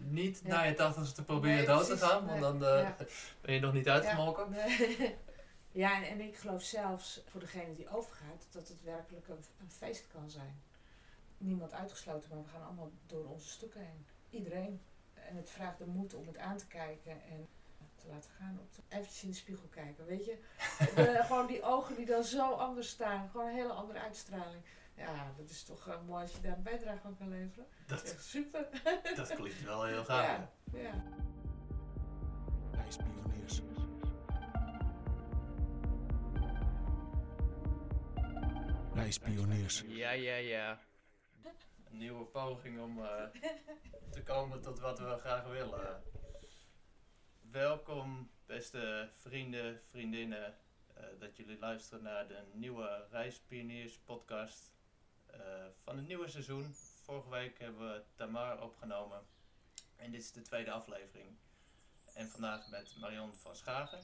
niet Ja. na je tachtigste proberen Nee, dood te gaan, want dan eh, Ja. ben je nog niet uitgemolken. Nee. Ja, en, en ik geloof zelfs voor degene die overgaat dat het werkelijk een, een feest kan zijn. Niemand uitgesloten, maar we gaan allemaal door onze stukken heen. Iedereen. En het vraagt de moed om het aan te kijken en te laten gaan. Op de, eventjes in de spiegel kijken, weet je. De- gewoon die ogen die dan zo anders staan. Gewoon een hele andere uitstraling. Ja, dat is toch eh, mooi als je daar een bijdrage aan kan leveren. Dat is echt super. dat klinkt wel heel gaaf. Ja, ja. Reispioniers. Reispioniers. Ja, ja, ja. Een nieuwe poging om eh, te komen tot wat we graag willen. Welkom, beste vrienden, vriendinnen, eh, dat jullie luisteren naar de nieuwe Reispioniers podcast van het nieuwe seizoen. Vorige week hebben we Tamar opgenomen en dit is de tweede aflevering. En vandaag met Marion van Schagen.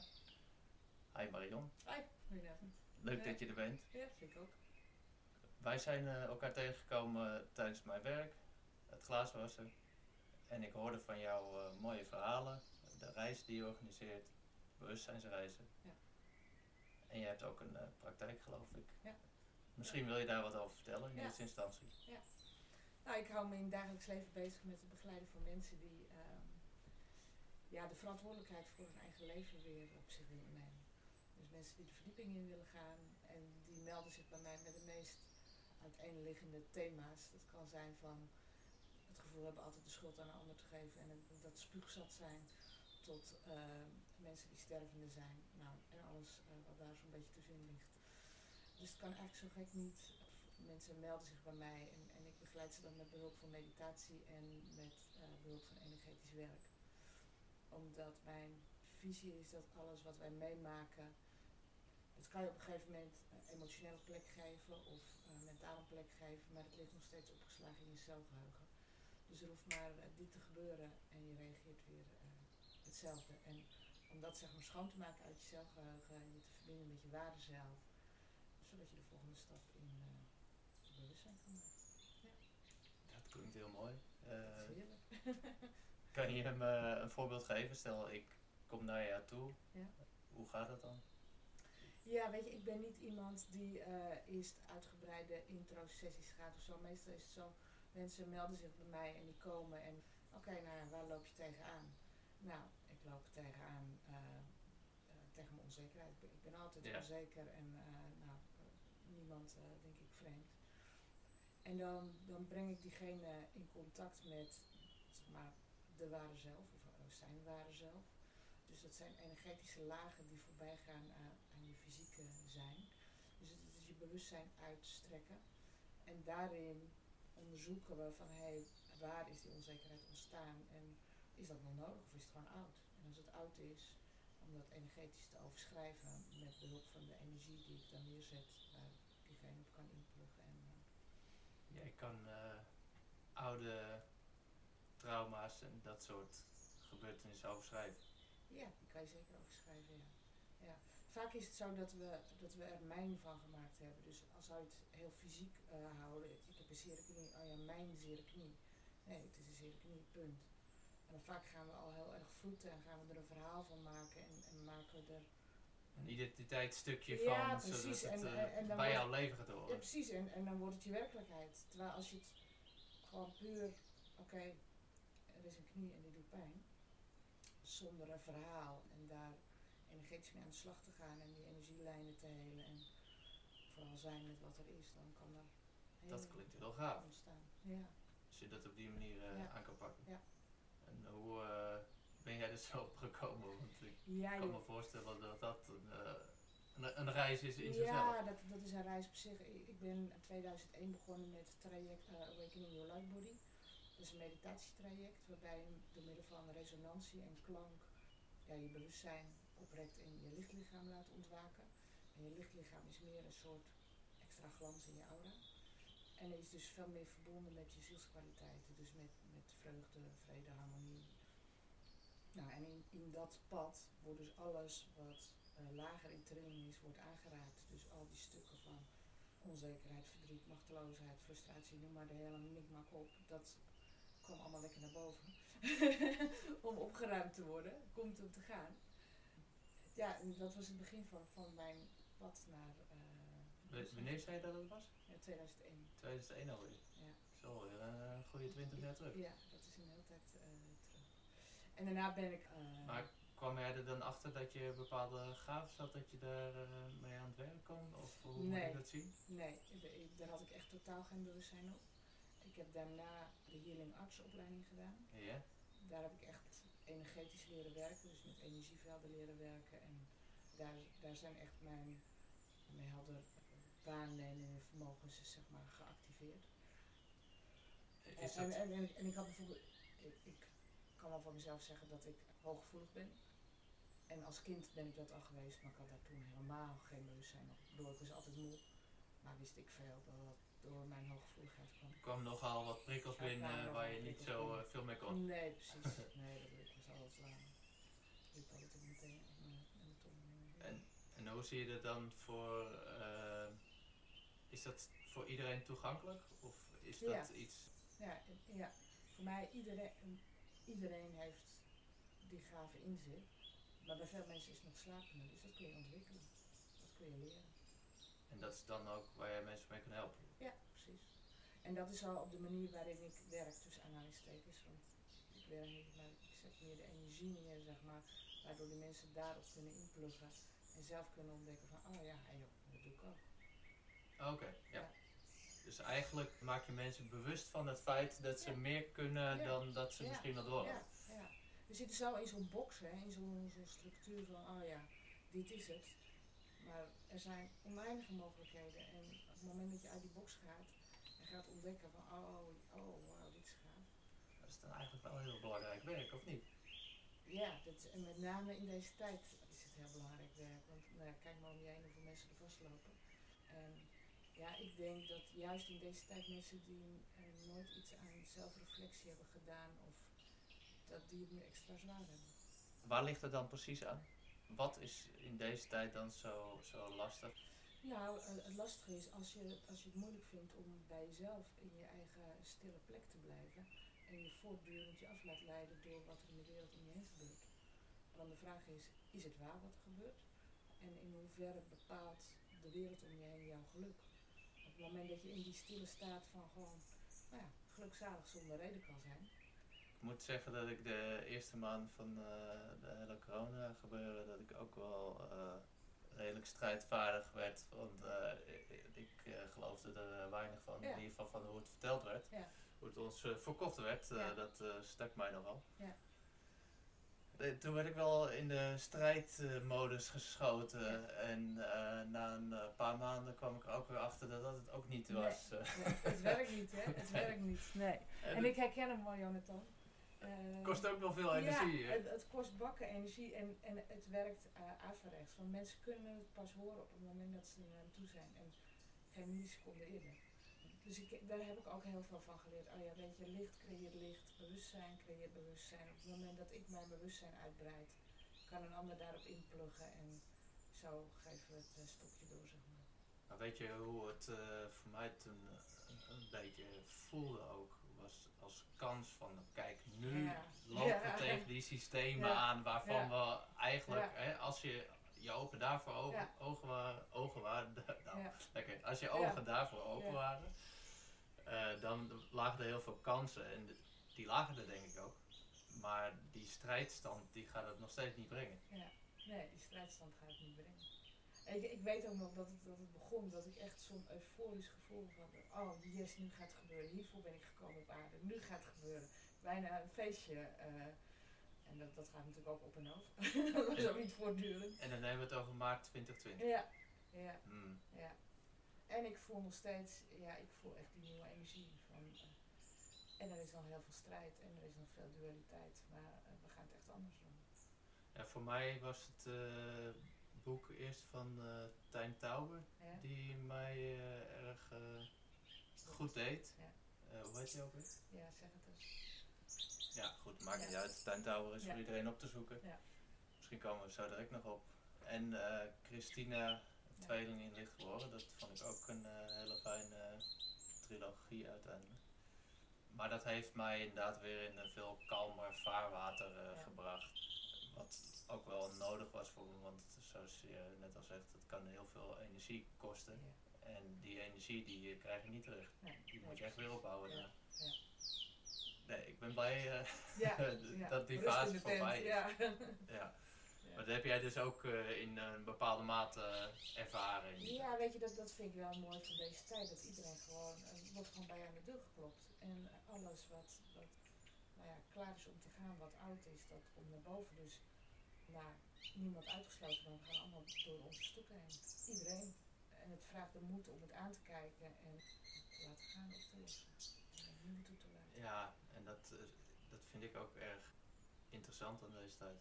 Hi Marion, Hoi, goedenavond. leuk Ja. dat je er bent. Ja, vind ik ook. Wij zijn eh, elkaar tegengekomen tijdens mijn werk, het glaaswassen. En ik hoorde van jou eh, mooie verhalen, de reis die je organiseert, bewustzijnsreizen. Ja. En je hebt ook een eh, praktijk, geloof ik. Ja. Misschien wil je daar wat over vertellen in Ja. eerste instantie. Nou, ik hou me in het dagelijks leven bezig met het begeleiden van mensen die ehm, ja, de verantwoordelijkheid voor hun eigen leven weer op zich willen nemen. Dus mensen die de verdieping in willen gaan en die melden zich bij mij met de meest uiteenliggende thema's. Dat kan zijn van het gevoel hebben altijd de schuld aan een ander te geven en het- dat spuugzat zijn, tot ehm, mensen die stervende zijn. Nou, en alles eh, wat daar zo'n beetje tussenin ligt. Dus het kan eigenlijk zo gek niet. Mensen melden zich bij mij en, en ik begeleid ze dan met behulp van meditatie en met eh, behulp van energetisch werk. Omdat mijn visie is dat alles wat wij meemaken, dat kan je op een gegeven moment een emotionele plek geven of een mentale plek geven, maar het ligt nog steeds opgeslagen in je celgeheugen. Dus er hoeft maar eh, dit te gebeuren en je reageert weer eh, hetzelfde. En om dat zeg maar schoon te maken uit je celgeheugen en je te verbinden met je waarde zelf, zodat je de volgende stap in eh, bewustzijn kan maken. Dat klinkt heel mooi. Dat Eh, is heerlijk. kan je me een voorbeeld geven? Stel, ik kom naar jou toe. Ja. Hoe gaat dat dan? Ja, weet je, ik ben niet iemand die eh eerst uitgebreide intro-sessies gaat of zo. Meestal is het zo, mensen melden zich bij mij en die komen en oké, nou ja, waar loop je tegenaan? Nou, ik loop tegenaan eh, eh, tegen mijn onzekerheid. Ik ben, ik ben altijd Ja. onzeker en eh, eh, eh, denk ik vreemd. En dan, dan breng ik diegene in contact met maar, de ware zelf, of eh, zijn ware zelf. Dus dat zijn energetische lagen die voorbij gaan aan, aan je fysieke zijn. Dus het is je bewustzijn uitstrekken. En daarin onderzoeken we van hé, hey, waar is die onzekerheid ontstaan en is dat nog nodig of is het gewoon oud? En als het oud is, om dat energetisch te overschrijven met behulp van de energie die ik dan neerzet, diegene op kan inpluggen. En, eh, Jij kan eh, oude trauma's en dat soort gebeurtenissen overschrijven. Ja, die kan je zeker overschrijven, ja. ja. Vaak is het zo dat we, dat we er mijn van gemaakt hebben. Dus als we het heel fysiek eh, houden, ik heb een zere knie, oh ja, mijn zere knie. Nee, het is een zere knie, punt. En dan vaak gaan we al heel erg voeten en gaan we er een verhaal van maken en, en maken we er... Een identiteitsstukje Ja, van, precies. zodat het En- eh, en- dan bij wordt- jouw leven gaat Ja, horen. precies, en, en dan wordt het je werkelijkheid. Terwijl als je het gewoon puur, oké, er is een knie en die doet pijn, zonder een verhaal en daar energetisch mee aan de slag te gaan en die energielijnen te helen en vooral zijn met wat er is, dan kan er Dat klinkt heel gaaf. ontstaan. Ja. Als je dat op die manier eh, Ja. aan kan pakken. Ja. En hoe eh, ben jij er zo op gekomen? Want ik Ja, kan me voorstellen dat dat een, eh, een, een reis is in Ja, zichzelf. dat, dat is een reis op zich. Ik, ik ben in 2001 begonnen met het traject eh, Awakening Your Light Body. Dat is een meditatietraject waarbij je door middel van resonantie en klank ja, je bewustzijn oprekt en je lichtlichaam laat ontwaken. En je lichtlichaam is meer een soort extra glans in je aura. En is dus veel meer verbonden met je zielskwaliteiten. Dus met, met vreugde, vrede, harmonie. Nou, en in, in dat pad wordt dus alles wat eh, lager in trilling is, wordt aangeraakt. Dus al die stukken van onzekerheid, verdriet, machteloosheid, frustratie, noem maar de hele mikmak op. Dat kwam allemaal lekker naar boven. om opgeruimd te worden, komt om te gaan. Ja, en dat was het begin van, van mijn pad naar... Uh, wanneer zei je dat het was? Ja, 2001. 2001 alweer. Ja. Zo, een goede 20 jaar terug. Ja, dat is een hele tijd eh. En daarna ben ik... eh, Maar kwam jij er dan achter dat je bepaalde gaven had dat je daar eh, mee aan het werk kon? Of hoe moet Nee. ik dat zien? Nee, daar had ik echt totaal geen bewustzijn op. Ik heb daarna de Healing Arts opleiding gedaan. Ja? Daar heb ik echt energetisch leren werken, dus met energievelden leren werken. En daar, daar zijn echt mijn, mijn helder waarnemende vermogens zeg maar, geactiveerd. Is en, en, en, en ik had bijvoorbeeld, ik, ik kan wel van mezelf zeggen dat ik hooggevoelig ben. En als kind ben ik dat al geweest, maar ik had daar toen helemaal geen bewustzijn op. Ik bedoel, ik was altijd moe, maar wist ik veel dat dat door mijn hooggevoeligheid kwam. er kwam nogal wat prikkels Ja, binnen waar je niet zo eh, veel mee kon. Nee, precies. Nee, dat ik was altijd lang. Liep altijd op meteen tong. En, en hoe zie je dat dan voor... eh, is dat voor iedereen toegankelijk? Of is dat Ja. iets... Ja, ja, voor mij iedereen, iedereen heeft die gave in zich. Maar bij veel mensen is het nog slapende, dus dat kun je ontwikkelen. Dat kun je leren. En dat is dan ook waar jij mensen mee kan helpen? Ja, precies. En dat is al op de manier waarin ik werk, tussen aanhalingstekens. Want ik werk niet, maar ik zet meer de energie neer, zeg maar. Waardoor die mensen daarop kunnen inpluggen. En zelf kunnen ontdekken van, oh ja, joh, dat doe ik ook. Oké, ja. Ja. Dus eigenlijk maak je mensen bewust van het feit dat ze Ja. meer kunnen Ja. dan dat ze Ja. misschien al door Ja, ja. We zitten zo in zo'n box, hè, in zo'n structuur van, oh ja, dit is het. Maar er zijn oneindige mogelijkheden. En op het moment dat je uit die box gaat en gaat ontdekken van, oh, oh, wauw, dit is gaaf. Dat is dan eigenlijk wel heel belangrijk werk, of niet? Ja, dat, en met name in deze tijd is het heel belangrijk werk. Want nou kijk maar om je heen hoeveel mensen er vastlopen. En ja, ik denk dat juist in deze tijd mensen die eh, nooit iets aan zelfreflectie hebben gedaan, of dat die het nu extra zwaar hebben. Waar ligt het dan precies aan? Wat is in deze tijd dan zo, zo lastig? Nou, het lastige is als je, als je het moeilijk vindt om bij jezelf in je eigen stille plek te blijven en je voortdurend je af laat leiden door wat er in de wereld om je heen gebeurt. Dan de vraag is, is het waar wat er gebeurt? En in hoeverre bepaalt de wereld om je heen jouw geluk? Op het moment dat je in die stille staat van gewoon, nou ja, gelukzalig zonder reden kan zijn. Ik moet zeggen dat ik de eerste maand van eh, de hele corona gebeuren, dat ik ook wel eh, redelijk strijdvaardig werd. Want eh, ik, geloofde er weinig van, Ja. in ieder geval van hoe het verteld werd. Ja. Hoe het ons verkocht werd, dat stak mij nogal. Ja. Eh, Toen werd ik wel in de strijdmodus geschoten en eh, na een eh, paar maanden kwam ik ook weer achter dat dat het ook niet was. eh. Nee, het werkt niet, hè? Het werkt niet. Nee. En En ik herken hem wel, Jonathan. Eh, het kost ook wel veel energie. Ja, hè? het, het kost bakken energie en, en het werkt uh, averechts. Want mensen kunnen het pas horen op het moment dat ze er aan toe zijn en geen milliseconde eerder. Dus ik, daar heb ik ook heel veel van geleerd. Oh ja, weet je, licht creëert licht, bewustzijn creëert bewustzijn. Op het moment dat ik mijn bewustzijn uitbreid, kan een ander daarop inpluggen en zo geven we het eh, stokje door, zeg maar. Maar weet je hoe het eh, voor mij toen eh, een, een beetje voelde ook? Was als kans van, kijk, nu Ja. lopen Ja. we tegen die systemen Ja. aan waarvan we eigenlijk, hè, als je je ogen daarvoor ogen, ogen waren, ogen waren nou, lekker, als je ogen daarvoor open waren, eh, dan lagen er heel veel kansen en die lagen er denk ik ook. Maar die strijdstand die gaat het nog steeds niet brengen. Nee, die strijdstand gaat het niet brengen. En Ik, ik weet ook nog dat het, dat het begon, dat ik echt zo'n euforisch gevoel van, oh yes, nu gaat het gebeuren, hiervoor ben ik gekomen op aarde, nu gaat het gebeuren. Bijna een feestje. eh, en dat, dat gaat natuurlijk ook op en af. dat was ook niet voortdurend. En dan hebben we het over maart 2020. Ja, ja, Hmm. ja. En ik voel nog steeds, ja, ik voel echt die nieuwe energie van, eh, en er is nog heel veel strijd en er is nog veel dualiteit, maar eh, we gaan het echt anders doen. Ja, voor mij was het eh, boek eerst van Tijn Tauber, Ja? die mij erg goed deed. Ja. Hoe heet die ook weer? Ja, zeg het eens. Ja, goed, maakt Ja. niet uit. Tijn Tauber is voor iedereen op te zoeken. Ja. Misschien komen we zo direct nog op. En Christina. Tweeling in licht geworden, dat vond ik ook een eh, hele fijne trilogie uiteindelijk. Maar dat heeft mij inderdaad weer in een veel kalmer water eh, Ja. gebracht. Wat ook wel nodig was voor me, want zoals je net al zegt, het kan heel veel energie kosten. Ja. En die energie die eh, krijg je niet terug. Nee, Die moet je echt weer opbouwen. Ja. Nee, ik ben blij eh, dat die fase voorbij is. Ja. Maar dat heb jij dus ook eh, in een bepaalde mate eh, ervaren. Ja, weet je, dat, dat vind ik wel mooi van deze tijd. Dat iedereen gewoon, eh, wordt gewoon bij aan de deur geklopt. En alles wat, wat nou ja, klaar is om te gaan, wat oud is, dat komt naar boven. Dus nou, niemand uitgesloten, we gaan allemaal door onze stoeken heen. Iedereen. En het vraagt de moed om het aan te kijken en te laten gaan op te lossen. En het nieuwe toe te laten. Ja, en dat, eh, dat vind ik ook erg interessant aan deze tijd.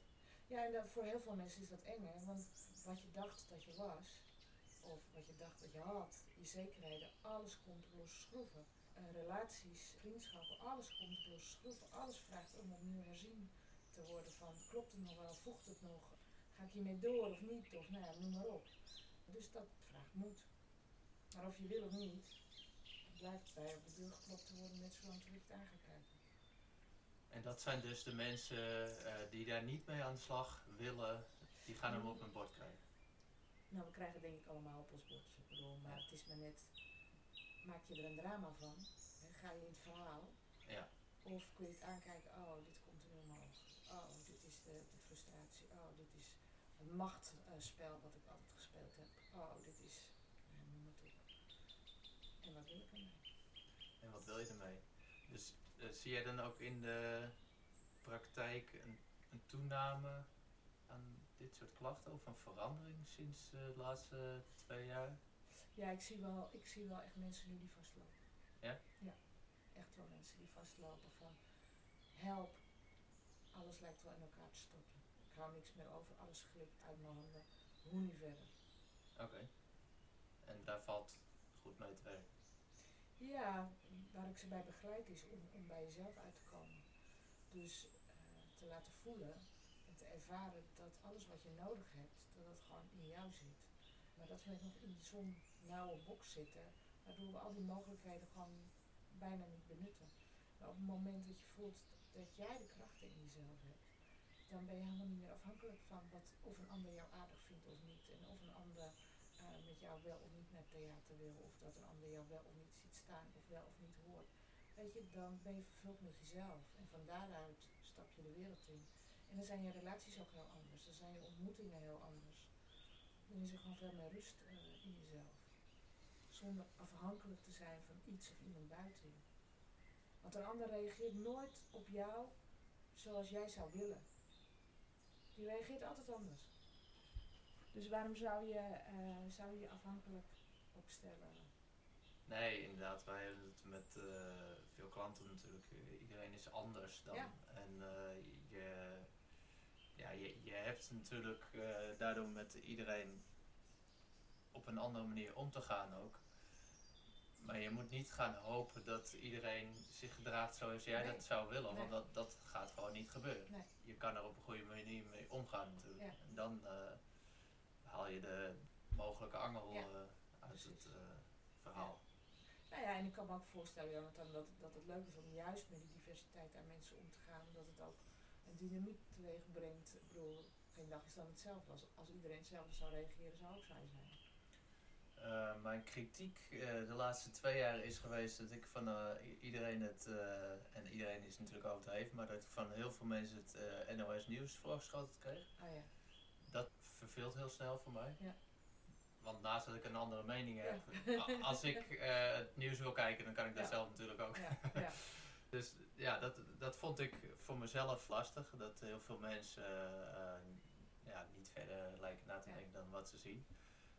Ja, en dat, voor heel veel mensen is dat eng, hè? Want wat je dacht dat je was, of wat je dacht dat je had, je zekerheden, alles komt los schroeven. Eh, relaties, vriendschappen, alles komt los schroeven. Alles vraagt om opnieuw herzien te worden van, klopt het nog wel, voegt het nog, ga ik hiermee door of niet, of nou ja, noem maar op. Dus dat vraagt moed. Maar of je wil of niet, blijft bij op de deur geklopt te worden net zolang het kijken. En dat zijn dus de mensen eh, die daar niet mee aan de slag willen, die gaan hem op hun bord krijgen. Nou, we krijgen denk ik allemaal op ons bordje. Ik bedoel, maar het is maar net, maak je er een drama van? Hè? Ga je in het verhaal? Ja. Of kun je het aankijken, oh, dit komt er omhoog. Oh, dit is de, de frustratie. Oh, dit is een machtspel wat ik altijd gespeeld heb. Oh, dit is, noem het op. En wat wil ik ermee? En wat wil je ermee? Dus zie jij dan ook in de praktijk een, een toename aan dit soort klachten of een verandering sinds eh, de laatste twee jaar? Ja, ik zie, wel, ik zie wel echt mensen nu die vastlopen. Ja? Ja, echt wel mensen die vastlopen van help, alles lijkt wel in elkaar te storten. Ik hou niks meer over, alles glipt uit mijn handen. Hoe nu verder? Oké. En daar valt goed mee te werken. Ja, waar ik ze bij begeleid is om, om bij jezelf uit te komen. Dus eh, te laten voelen en te ervaren dat alles wat je nodig hebt, dat dat gewoon in jou zit. Maar dat we nog in zo'n nauwe box zitten, waardoor we al die mogelijkheden gewoon bijna niet benutten. Maar op het moment dat je voelt dat jij de krachten in jezelf hebt, dan ben je helemaal niet meer afhankelijk van wat, of een ander jou aardig vindt of niet. En of een ander eh, met jou wel of niet naar theater wil, of dat een ander jou wel of niet ziet staan, of wel of niet hoort. Weet je, dan ben je vervuld met jezelf. En van daaruit stap je de wereld in. En dan zijn je relaties ook heel anders. Dan zijn je ontmoetingen heel anders. Dan is er gewoon veel meer rust eh, in jezelf. Zonder afhankelijk te zijn van iets of iemand buiten je. Want een ander reageert nooit op jou zoals jij zou willen. Die reageert altijd anders. Dus waarom zou je eh, zou je, je afhankelijk opstellen? Nee, inderdaad. Wij hebben het met eh, veel klanten natuurlijk. Iedereen is anders dan. Ja. En eh, je, ja, je, je hebt natuurlijk daardoor met iedereen op een andere manier om te gaan ook. Maar je moet niet gaan hopen dat iedereen zich gedraagt zoals jij Nee. dat zou willen, want dat, dat gaat gewoon niet gebeuren. Nee. Je kan er op een goede manier mee omgaan natuurlijk. Ja. En dan haal je de mogelijke angel Ja. eh, uit het eh, verhaal. Nou ja, en ik kan me ook voorstellen, Jonathan, dat, dat het leuk is om juist met die diversiteit aan mensen om te gaan. Omdat het ook een dynamiek teweeg brengt. Ik bedoel, geen dag is dan hetzelfde. Als, als iedereen hetzelfde zou reageren, zou ook saai zijn. Eh, mijn kritiek de laatste twee jaar is geweest dat ik van iedereen het, en iedereen is natuurlijk overdreven, maar dat ik van heel veel mensen het NOS nieuws voorgeschoteld kreeg. Oh ja. Dat verveelt heel snel voor mij. Ja. Want naast dat ik een andere mening heb, als ik eh, het nieuws wil kijken, dan kan ik dat zelf natuurlijk ook. Ja, ja. Dus ja, dat, dat vond ik voor mezelf lastig. Dat heel veel mensen eh, ja, niet verder lijken na te denken dan wat ze zien.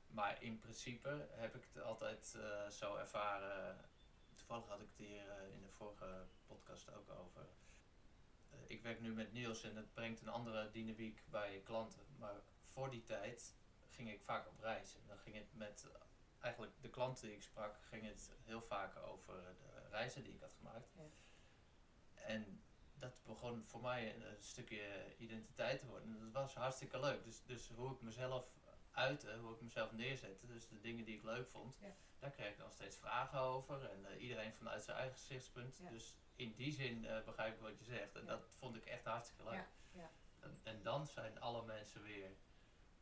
Maar in principe heb ik het altijd eh, zo ervaren. Toevallig had ik het hier in de vorige podcast ook over. Ik werk nu met Niels en het brengt een andere dynamiek bij klanten. Maar voor die tijd ging ik vaak op reis. En dan ging het met eh, eigenlijk de klanten die ik sprak, ging het heel vaak over de reizen die ik had gemaakt. Ja. En dat begon voor mij een, een stukje identiteit te worden. En dat was hartstikke leuk. Dus, dus hoe ik mezelf uitte, hoe ik mezelf neerzette, dus de dingen die ik leuk vond, Ja. daar kreeg ik nog steeds vragen over. En eh, iedereen vanuit zijn eigen gezichtspunt. Ja. Dus in die zin eh, begrijp ik wat je zegt. En dat vond ik echt hartstikke leuk.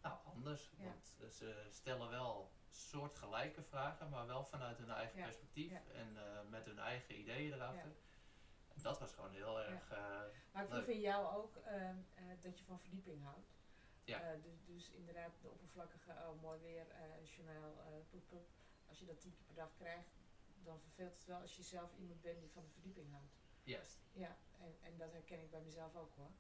Ja. anders. Ja. Want eh, ze stellen wel soortgelijke vragen, maar wel vanuit hun eigen Ja, perspectief ja. en eh, met hun eigen ideeën erachter. En dat was gewoon heel erg. eh, Maar ik proef in jou ook ehm, eh, dat je van verdieping houdt. Ja. Dus, dus inderdaad, de oppervlakkige, oh mooi weer, journaal, poep, poep. Als je dat tien keer per dag krijgt, dan verveelt het wel als je zelf iemand bent die van de verdieping houdt. juist. Ja, en, en dat herken ik bij mezelf ook hoor.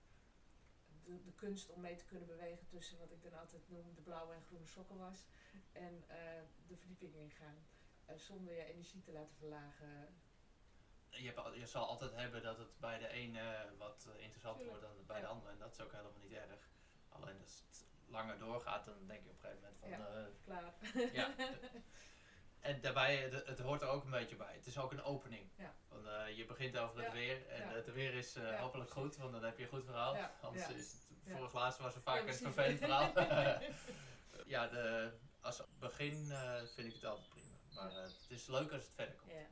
De, de kunst om mee te kunnen bewegen tussen wat ik dan altijd noem de blauwe en groene sokken was. En eh, de verdieping ingaan. Eh, zonder je energie te laten verlagen. Je, hebt, je zal altijd hebben dat het bij de ene wat eh, interessanter Tuurlijk. wordt dan bij de andere. En dat is ook helemaal niet erg. Alleen als het langer doorgaat, dan denk je op een gegeven moment van. Ja. Klaar. ja. En daarbij, het hoort er ook een beetje bij. Het is ook een opening. Ja. Want, eh, je begint over het Ja. weer en Ja. het weer is eh, hopelijk goed, want dan heb je een goed verhaal. Anders is het, vorig laatste was er vaak een vervelend verhaal. ja, de, als begin eh, vind ik het altijd prima. Maar het is leuk als het verder komt. Ja.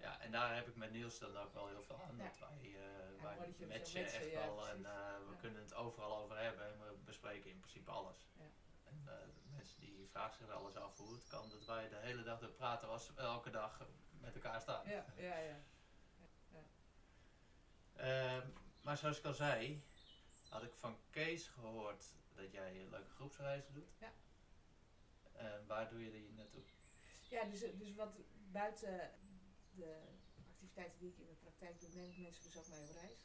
Ja, en daar heb ik met Niels dan ook wel heel veel aan. Dat wij, wij matchen matchen, echt wel en we kunnen het overal over hebben en we bespreken in principe alles. Ja. En zich wel eens af hoe het kan dat wij de hele dag door praten als we elke dag met elkaar staan. Ja, ja, ja. Ehm, maar zoals ik al zei, had ik van Kees gehoord dat jij leuke groepsreizen doet. Ja. En waar doe je die naartoe? Ja, dus, dus wat buiten de activiteiten die ik in mijn praktijk doe, neem ik mensen dus ook mee op reis.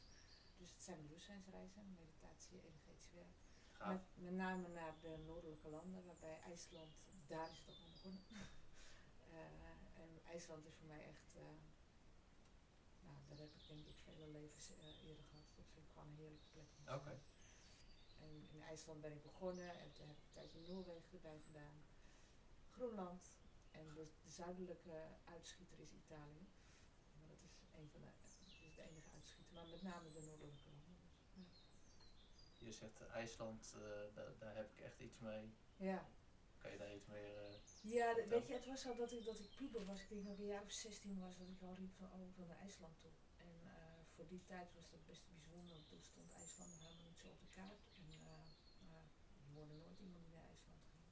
Dus het zijn bewustzijnsreizen, meditatie, energetisch werk. Met, met name naar de noordelijke landen, waarbij IJsland, daar is het ook al begonnen. Eh, en IJsland is voor mij echt, eh, nou, daar heb ik denk ik vele levens eh, eerder gehad. Dat vind ik gewoon een heerlijke plek. Oké. En in IJsland ben ik begonnen en toen heb ik een tijdje Noorwegen erbij gedaan. Groenland en de, de zuidelijke uitschieter is Italië. Maar dat is een van de, dat is de enige uitschieter, maar met name de noordelijke landen. Je zegt IJsland, eh, daar, daar heb ik echt iets mee. Ja. Kan je daar iets meer... eh, Ja, de- weet je, het was zo dat ik, dat ik puber was. Ik denk dat ik een jaar of 16 was dat ik al riep van, oh, ik wil naar IJsland toe. En eh, voor die tijd was dat best bijzonder, want toen stond IJsland nog helemaal niet zo op de kaart. En uh, nou, je hoorde nooit iemand die naar IJsland ging.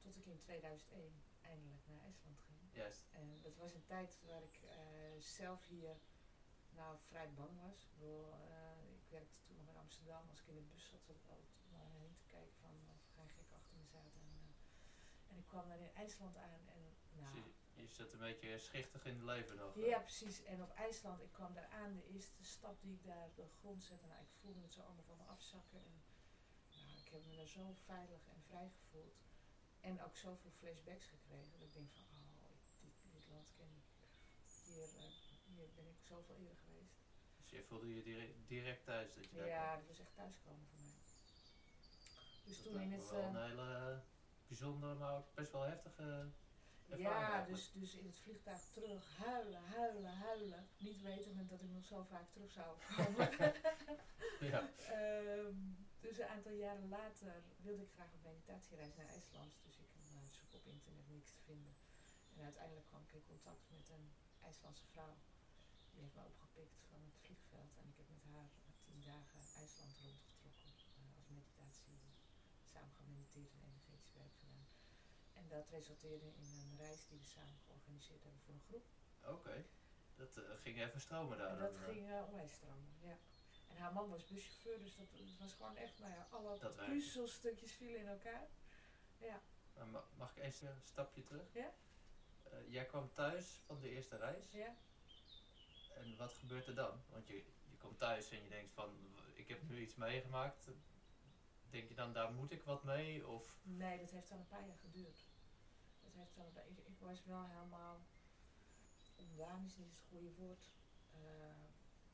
Tot ik in 2001 eindelijk naar IJsland ging. juist. En dat was een tijd waar ik zelf hier nou vrij bang was. Ik, bedoel, ik werkte toen nog in Amsterdam. Als ik in de bus zat, zat ik altijd om me heen te kijken van of geen gek achter me zaten. En, eh, en ik kwam daar in IJsland aan en nou... Dus je, je zit een beetje schichtig in het leven nog. Ja, precies. En op IJsland, ik kwam daar aan, de eerste stap die ik daar op de grond zette, nou, ik voelde het zo allemaal van me afzakken. En nou, ik heb me daar zo veilig en vrij gevoeld. En ook zoveel flashbacks gekregen, dat ik denk van, oh, dit, dit land ken ik. Hier, eh, hier ben ik zoveel eerder geweest. Dus je voelde je direct, direct thuis dat je daar Ja, dat was echt thuiskomen voor mij. Dus Dat toen in het... wel eh, een hele bijzondere, maar ook best wel heftige Ja, dus, dus in het vliegtuig terug, huilen, huilen, huilen. Niet wetende dat ik nog zo vaak terug zou komen. Ja, Ehm, dus een aantal jaren later wilde ik graag op meditatiereis naar IJsland. Dus ik nou, zoek op internet niks te vinden. En uiteindelijk kwam ik in contact met een IJslandse vrouw. Die heeft me opgepikt van het vliegveld. En ik heb met haar tien dagen IJsland rondgetrokken. eh, als meditatie. Samen gemediteerd en energetisch werk gedaan. En dat resulteerde in een reis die we samen georganiseerd hebben voor een groep. oké. Dat eh, ging even stromen daar. En dat dan, eh. ging uh, onwijs stromen, ja. En haar man was buschauffeur, dus dat, het was gewoon echt, nou ja, alle puzzelstukjes vielen in elkaar. Ja, Maar mag ik eens een stapje terug? Ja? Jij kwam thuis van de eerste reis. ja. En wat gebeurt er dan? Want je komt thuis en je denkt van, ik heb nu iets meegemaakt. Denk je dan, daar moet ik wat mee? Of, Nee, dat heeft al een paar jaar geduurd. Dat heeft al paar, ik, ik was wel helemaal, ontdaan is niet het goede woord. Eh,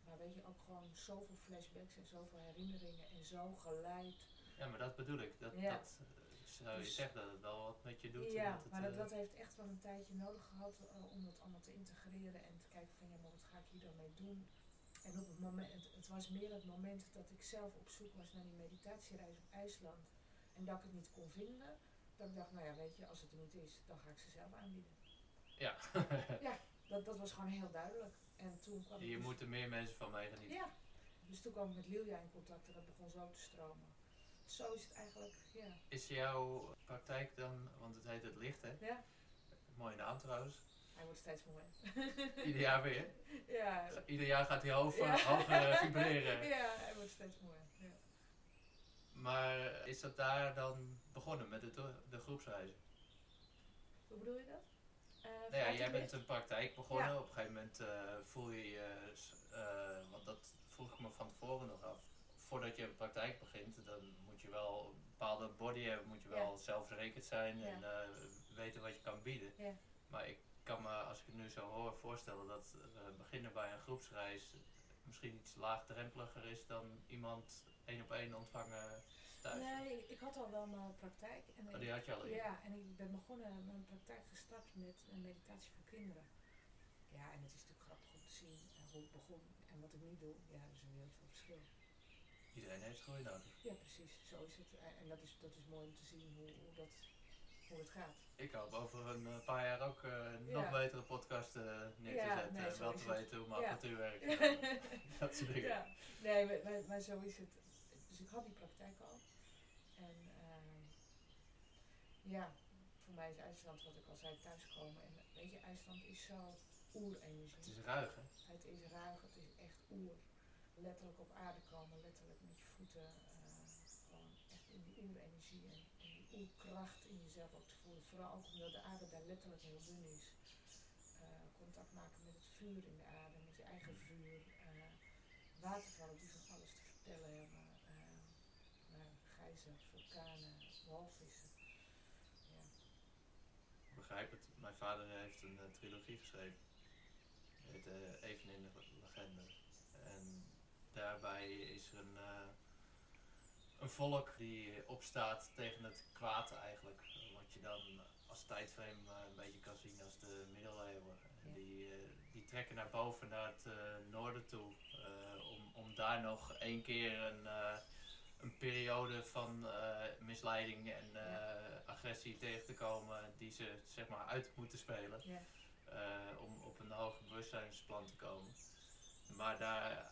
maar weet je, ook gewoon zoveel flashbacks en zoveel herinneringen en zo geleid. ja, maar dat bedoel ik. Dat, Ja. dat zou je Dus- zeggen dat het wel wat met je doet. Ja, dat het, maar dat, eh, dat heeft echt wel een tijdje nodig gehad eh, om dat allemaal te integreren en te kijken van ja, maar wat ga ik hier dan mee doen? En op het moment, het, het was meer het moment dat ik zelf op zoek was naar die meditatiereis op IJsland en dat ik het niet kon vinden, dat ik dacht, nou ja, weet je, als het er niet is, dan ga ik ze zelf aanbieden. ja. Dat, dat was gewoon heel duidelijk. En toen kwam je dus- moet er meer mensen van meegenieten. Ja, dus toen kwam ik met Lilia in contact en dat begon zo te stromen. zo is het eigenlijk, ja. Is jouw praktijk dan, want het heet het licht hè? Ja, Mooie naam trouwens. Hij wordt steeds mooier. Ieder jaar weer. ja, Ieder jaar gaat hij hoger, Ja. hoger eh, vibreren. ja, hij wordt steeds mooier. Ja. Maar is dat daar dan begonnen met de, de groepsreizen? Hoe bedoel je dat? Eh, Nou ja, jij bent een praktijk begonnen. Ja. Op een gegeven moment eh, voel je je, want dat vroeg ik me van tevoren nog af. Voordat je een praktijk begint, dan moet je wel een bepaalde body hebben, moet je wel Ja. zelfverzekerd zijn en weten wat je kan bieden. Ja. Maar ik kan me, als ik het nu zo hoor, voorstellen dat eh, beginnen bij een groepsreis misschien iets laagdrempeliger is dan iemand één op één ontvangen thuis. Nee, ik had al wel mijn praktijk. En Oh, die had je al eerder? Ja, en ik ben begonnen mijn praktijk gestart met een meditatie voor kinderen. Ja, en het is natuurlijk grappig om te zien eh, hoe het begon en wat ik nu doe. Ja, er is een wereld van verschil. Iedereen heeft groei nodig. Ja, precies, zo is het. En en dat is, dat is mooi om te zien hoe, hoe, dat, hoe het gaat. Ik hoop over een eh, paar jaar ook eh, nog Ja. betere podcast eh, neer te Ja, zetten. nee, wel te weten hoe mijn apparatuur werkt. en dat soort dingen. ja, nee, maar, maar, maar zo is het. Dus ik had die praktijk al. En ehm, ja, voor mij is IJsland, wat ik al zei, thuiskomen. En weet je, IJsland is zo oerenergie. Het is ruig, hè? Het is ruig, het is echt oer. Letterlijk op aarde komen, letterlijk met je voeten. gewoon echt in die oerenergie en, en die oerkracht in jezelf ook te voelen. Vooral ook omdat de aarde daar letterlijk heel dun is. Eh, contact maken met het vuur in de aarde, met je eigen vuur. eh, watervallen die van alles te vertellen hebben. nou, gijzen, vulkanen, walvissen. Ja. Ik begrijp het. Mijn vader heeft een eh, trilogie geschreven. Die heet Even in de Legende. En daarbij is er een, een volk die opstaat tegen het kwaad eigenlijk. Wat je dan als tijdframe eh, een beetje kan zien als de middeleeuwen. Ja. die, eh, die trekken naar boven, naar het eh, noorden toe. om, om daar nog één keer een, een periode van misleiding en agressie tegen te komen die ze zeg maar uit moeten spelen Ja. om op een hoger bewustzijnsplan te komen. Maar daar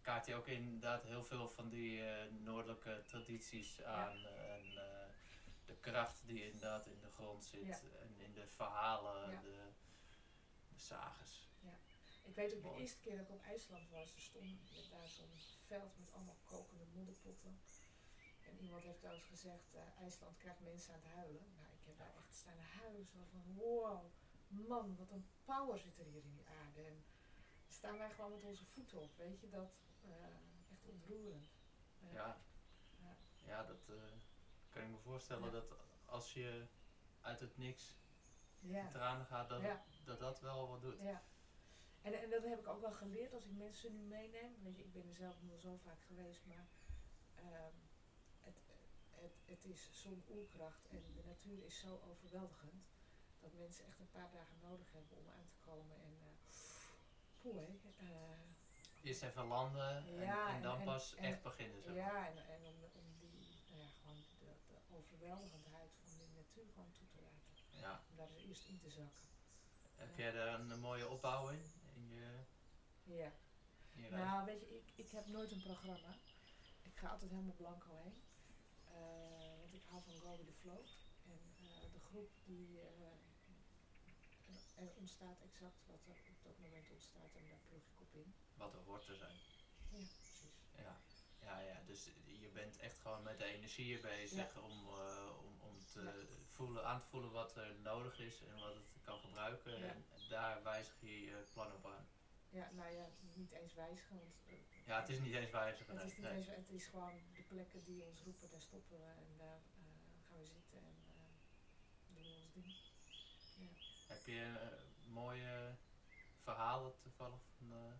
kaart hij ook inderdaad heel veel van die eh, noordelijke tradities aan en eh, de kracht die inderdaad in de grond zit Ja. en in de verhalen, Ja. de, de sages. Ik weet ook de eerste keer dat ik op IJsland was, er stond daar zo'n veld met allemaal kokende modderpotten. En iemand heeft eens gezegd, eh, IJsland krijgt mensen aan het huilen. Nou, ik heb daar echt staan huilen, zo van wow, man, wat een power zit er hier in die aarde. En staan wij gewoon met onze voeten op, weet je, dat eh, echt ontroerend. Eh, Ja, Ja. dat eh, kan ik me voorstellen dat als je uit het niks ja. in tranen gaat, dat, Ja. dat dat wel wat doet. Ja. En, en dat heb ik ook wel geleerd als ik mensen nu meeneem. Weet je, ik ben er zelf al zo vaak geweest, maar ehm, het, het, het is zo'n oerkracht en de natuur is zo overweldigend dat mensen echt een paar dagen nodig hebben om aan te komen. En uh, hè, eh, Eerst even landen en, Ja, en en- dan en- pas en- echt beginnen. Maar. ja, en, en om, om die, nou ja, gewoon de, de overweldigendheid van die natuur gewoon toe te laten. Ja. Om daar eerst in te zakken. Heb jij daar een, mooie opbouw in? In je, Ja. in je reis? Nou, weet je, ik, ik heb nooit een programma. Ik ga altijd helemaal blanco heen. Eh, want ik hou van go with the flow. En eh, de groep die eh, er ontstaat exact wat er op dat moment ontstaat en daar plug ik op in. Wat er hoort te zijn. Ja, precies. Ja. Ja, ja, dus je bent echt gewoon met de energieën bezig om, eh, om, om te Ja. voelen, aan te voelen wat er nodig is en wat het kan gebruiken. Ja. En daar wijzig je je plan op aan. Ja, nou ja, niet eens wijzigen. Want, eh, Ja, het is niet eens wijzigen. het nee, is niet nee. eens, het is gewoon de plekken die ons roepen, daar stoppen we en daar eh, gaan we zitten en eh, doen we ons ding. Heb je eh, mooie verhalen toevallig van, eh,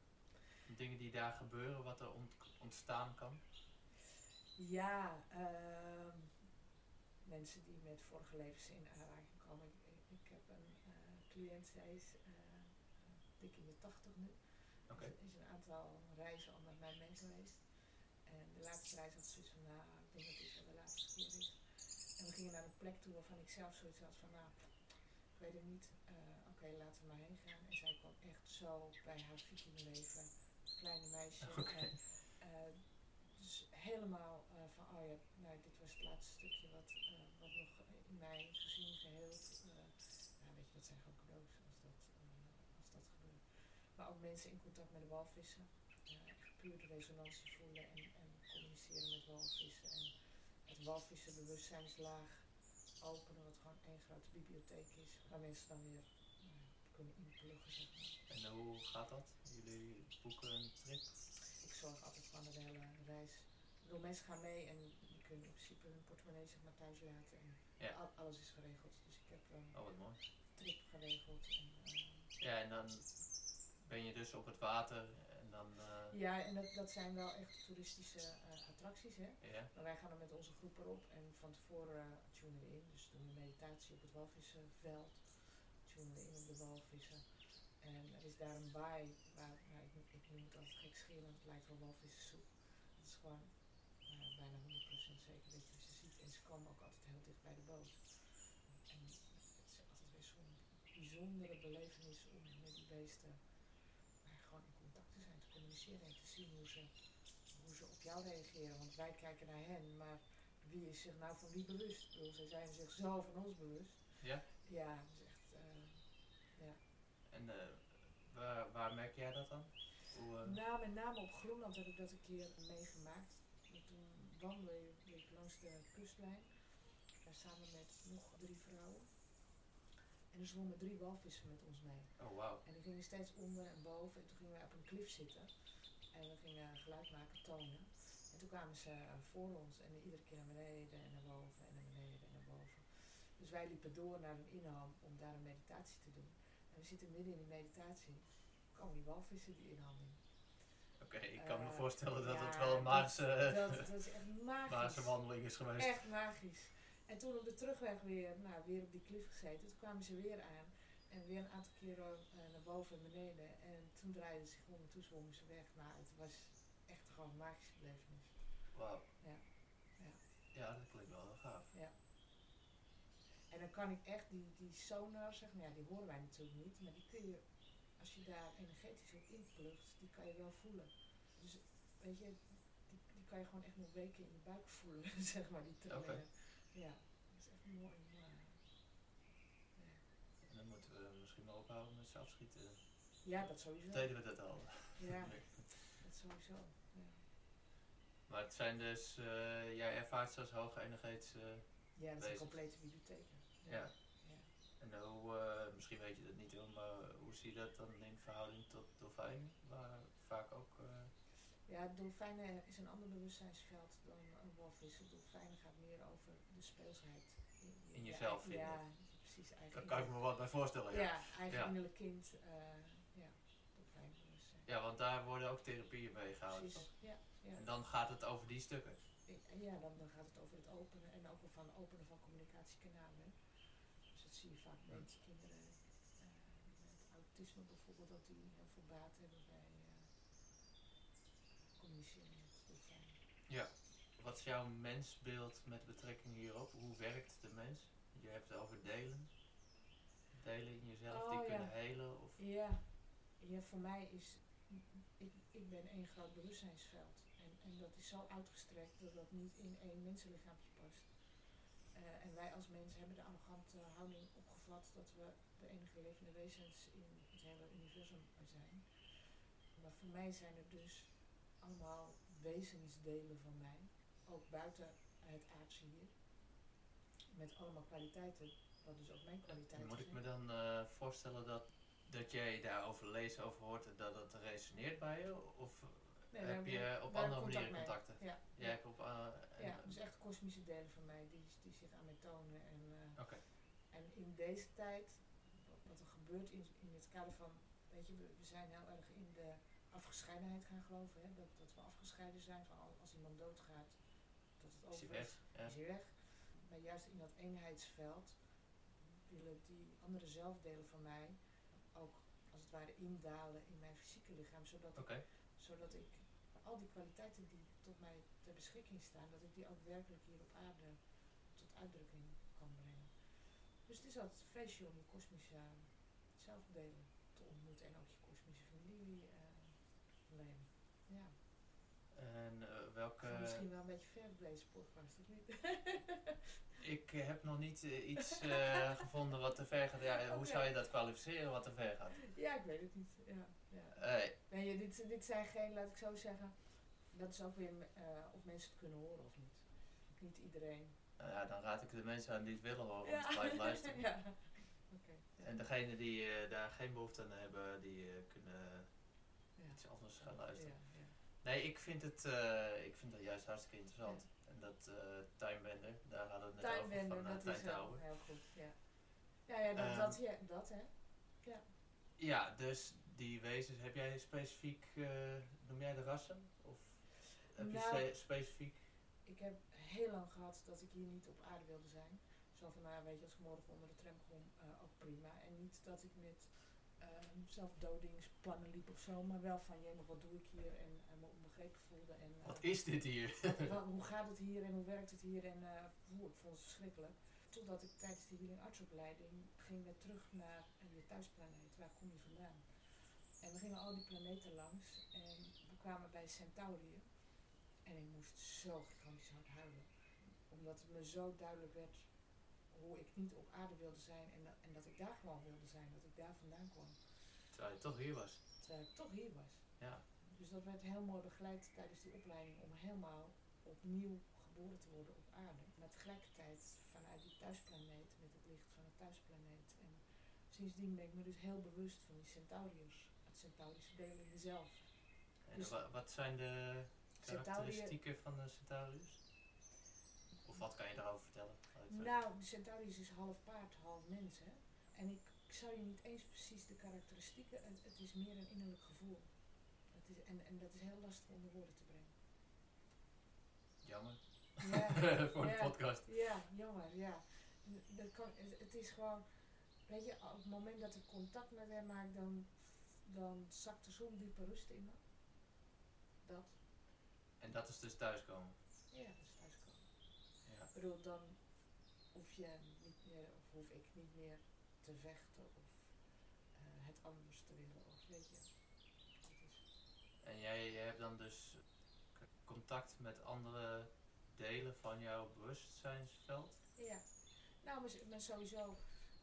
van dingen die daar gebeuren, wat er ont- ontstaan kan? Ja, ehm, mensen die met vorige levens in aanraking komen. Ik, ik, ik heb een eh, cliënt, zij is eh, dik in de tachtig nu. Oké. Is, is een aantal reizen al met mij mee geweest. En de laatste reis had ze zoiets van, nou, ik denk dat dit wel de laatste keer is. En we gingen naar een plek toe waarvan ik zelf zoiets had van, nou, weet het niet. eh, Oké, laten we maar heen gaan. En zij kwam echt zo bij haar vikingleven. Kleine meisje. En, eh, dus helemaal eh, van, oh ja, dit was het laatste stukje wat, wat nog in mij gezien, geheeld. Nou, weet je, dat zijn gewoon cadeaus als dat, als dat gebeurt. Maar ook mensen in contact met de walvissen. puur de resonantie voelen en, en communiceren met walvissen. En het walvissenbewustzijnslaag openen, wat gewoon één grote bibliotheek is, waar mensen dan weer kunnen inpluggen. Zeg maar. En hoe gaat dat? Jullie boeken een trip? Ik zorg altijd van de hele reis. Ik bedoel, mensen gaan mee en die kunnen in principe hun portemonnee zeg maar thuis laten. En ja. alles is geregeld. Dus ik heb een oh, wat mooi. trip geregeld. En, uh, ja, en dan ben je dus op het water en dan... Uh... Ja, en dat, dat zijn wel echt toeristische uh, attracties, hè. Ja. Maar wij gaan er met onze groep erop en van tevoren tunen we in. Dus doen we meditatie op het walvissenveld tunen we in op de walvissen. En er is daar een baai, waar, ik, ik noem het altijd gek scheren, het lijkt wel walvissensoep. Het is gewoon uh, bijna 100% zeker dat je ze ziet. En ze komen ook altijd heel dicht bij de boot. En het is altijd weer zo'n bijzondere belevenis om met die beesten maar gewoon in contact communiceren en te zien hoe ze, hoe ze op jou reageren. Want wij kijken naar hen, maar wie is zich nou van wie bewust? Ik bedoel, zij zijn zich zo van ons bewust. Ja? Ja, dat is echt, uh, ja. En uh, waar, waar merk jij dat dan? Hoe, uh... Nou, met name op Groenland heb ik dat een keer meegemaakt. En toen wandelde ik langs de kustlijn. Samen met nog drie vrouwen. En er zwommen drie walvissen met ons mee. Oh, wow. En die gingen steeds onder en boven. En toen gingen wij op een klif zitten. En we gingen geluid maken, tonen. En toen kwamen ze voor ons en iedere keer naar beneden en naar boven en naar beneden en naar boven. Dus wij liepen door naar een inham om daar een meditatie te doen. En we zitten midden in die meditatie. komen die walvissen die inham in. Oké, okay, ik kan uh, me voorstellen dat ja, het wel een magische, dat, dat, dat is echt magisch. magische wandeling is geweest. Echt magisch. En toen op de terugweg weer, nou, weer op die klif gezeten. Toen kwamen ze weer aan. En weer een aantal keren uh, naar boven en beneden. En toen draaiden ze zich om en toen zwommen ze weg. Nou, het was echt gewoon een magische belevenis. Wauw. Ja. ja. Ja, dat klinkt wel heel gaaf. Ja. En dan kan ik echt die, die sonar, zeg maar, ja, die horen wij natuurlijk niet, maar die kun je, als je daar energetisch op inplugt, die kan je wel voelen. Dus weet je, die, die kan je gewoon echt nog weken in je buik voelen, zeg maar, die trillingen. Okay. Ja, dat is echt mooi. Ja. En dan moeten we misschien wel ophouden met zelfschieten. Ja, dat sowieso. Deden we dat al? Ja, dat sowieso. Ja. Maar het zijn dus, uh, jij ervaart ze als hoge energetische Ja, dat zijn complete bibliotheken. Ja. ja. ja. En hoe, uh, misschien weet je dat niet hoor, maar hoe zie je dat dan in verhouding tot dolfijnen? Waar vaak ook... Uh... Ja, dolfijnen is een ander bewustzijnsveld dan een walvis. Dolfijnen gaat meer over de speelsheid. In, in jezelf ja, vinden. Ja, precies. Eigen Daar kan ik me wat bij voorstellen, ja. Ja, eigen innerlijk kind. ja, dolfijnbewustzijn. Ja, want daar worden ook therapieën mee gehouden. Precies, ja. Ja. En dan gaat het over die stukken. Ja, dan, dan gaat het over het openen en ook van openen van communicatiekanalen. Dus dat zie je vaak ja. met kinderen uh, met autisme bijvoorbeeld, dat die heel veel baat hebben bij uh, communiceren. Ja, wat is jouw mensbeeld met betrekking hierop? Hoe werkt de mens? Je hebt het over delen. Delen in jezelf oh, die ja. kunnen helen? Of? Ja. ja, voor mij is, ik, ik ben één groot bewustzijnsveld. En, en dat is zo uitgestrekt dat dat niet in één mensenlichaampje past. Uh, en wij als mensen hebben de arrogante houding opgevat dat we de enige levende wezens in het hele universum zijn. Maar voor mij zijn er dus allemaal wezensdelen van mij, ook buiten het aardse hier, met allemaal kwaliteiten, wat dus ook mijn kwaliteiten Moet ik me dan uh, voorstellen dat, dat jij daarover leest, over hoort en dat het resoneert bij je? Of Nee, heb je op andere contact manieren contacten? Ja, Jij hebt op... uh, en- ja, dus echt kosmische delen van mij die, die zich aan mij tonen. En, eh, en in deze tijd, wat- wat er gebeurt in, in het kader van, weet je, we, we zijn heel erg in de afgescheidenheid gaan geloven. Hè? Dat, dat we afgescheiden zijn van al- als iemand doodgaat, dat het is hij over weg? is, Ja. is hij weg. Maar juist in dat eenheidsveld willen die andere zelfdelen van mij ook als het ware indalen in mijn fysieke lichaam, zodat ik zodat ik al die kwaliteiten die tot mij ter beschikking staan, dat ik die ook werkelijk hier op aarde tot uitdrukking kan brengen. Dus het is altijd een feestje om je kosmische zelfdelen te ontmoeten en ook je kosmische familie Ja. en eh, welke misschien wel een beetje ver op deze podcast, of niet? ik heb nog niet eh, iets eh, gevonden wat te ver gaat. Ja, hoe zou je dat kwalificeren wat te ver gaat? ja, ik weet het niet. Ja, ja. Nee, ja, dit, dit zijn geen, laat ik zo zeggen, dat is ook weer of mensen het kunnen horen of niet. Niet iedereen. nou ja, dan raad ik de mensen aan die het willen horen om te blijven luisteren. ja. Ja. En degenen die daar geen behoefte aan hebben, die kunnen Ja. Iets anders gaan luisteren. Ja, ja. Nee, ik vind het, eh, ik vind dat juist hartstikke interessant. En dat eh Timebender, daar hadden we het net over van uh, dat is wel heel goed. Ja, ja, ja dat, Ehm. dat, ja, dat hè. Ja, dus die wezens, heb jij specifiek, eh, noem jij de rassen? Of heb je Nou, spe- specifiek? Ik heb heel lang gehad dat ik hier niet op aarde wilde zijn. Zo van, nou weet je, als ik morgen onder de tram kom, eh, ook prima. En niet dat ik met ehm, zelfdodingsplannen liep of zo, maar wel van, jemig, wat doe ik hier? En, en me onbegrepen voelde. En, eh, Wat is dit hier? wat- hoe gaat het hier en hoe werkt het hier? En oeh, ik vond het verschrikkelijk. Totdat ik tijdens die healing artsopleiding ging weer terug naar eh, je thuisplaneet. Waar kom je vandaan? En we gingen al die planeten langs en we kwamen bij Centaurië. En ik moest zo gigantisch hard huilen. Omdat het me zo duidelijk werd hoe ik niet op aarde wilde zijn en dat, en dat ik daar gewoon wilde zijn. Dat ik daar vandaan kwam. Terwijl je toch hier was. Terwijl ik toch hier was. Ja. Dus dat werd heel mooi begeleid tijdens die opleiding om helemaal opnieuw geboren te worden op aarde. Maar tegelijkertijd vanuit die thuisplaneet, met het licht van de thuisplaneet. En sindsdien ben ik me dus heel bewust van die centauriërs, het centaurische deel in mezelf. En Dus- wa- wat zijn de karakteristieken van de Centaurus? Of wat kan je daarover vertellen? Nou, de centaurius is half paard, half mens. Hè? En ik, ik zou je niet eens precies de karakteristieken, het, het is meer een innerlijk gevoel. Het is, en, en dat is heel lastig onder woorden te brengen. Jammer. Ja, Voor de ja. podcast. Ja, jammer, ja. Dat kan, het, het is gewoon, weet je, op het moment dat ik contact met hem maak, dan, dan zakt er zo'n diepe rust in me. Dat, En dat is dus thuiskomen. ja, dat is thuiskomen. Ja. Ik bedoel, dan hoef je niet meer, of hoef ik niet meer te vechten of eh, het anders te willen, of weet je. En jij, jij hebt dan dus contact met andere delen van jouw bewustzijnsveld? ja. Nou, maar, maar sowieso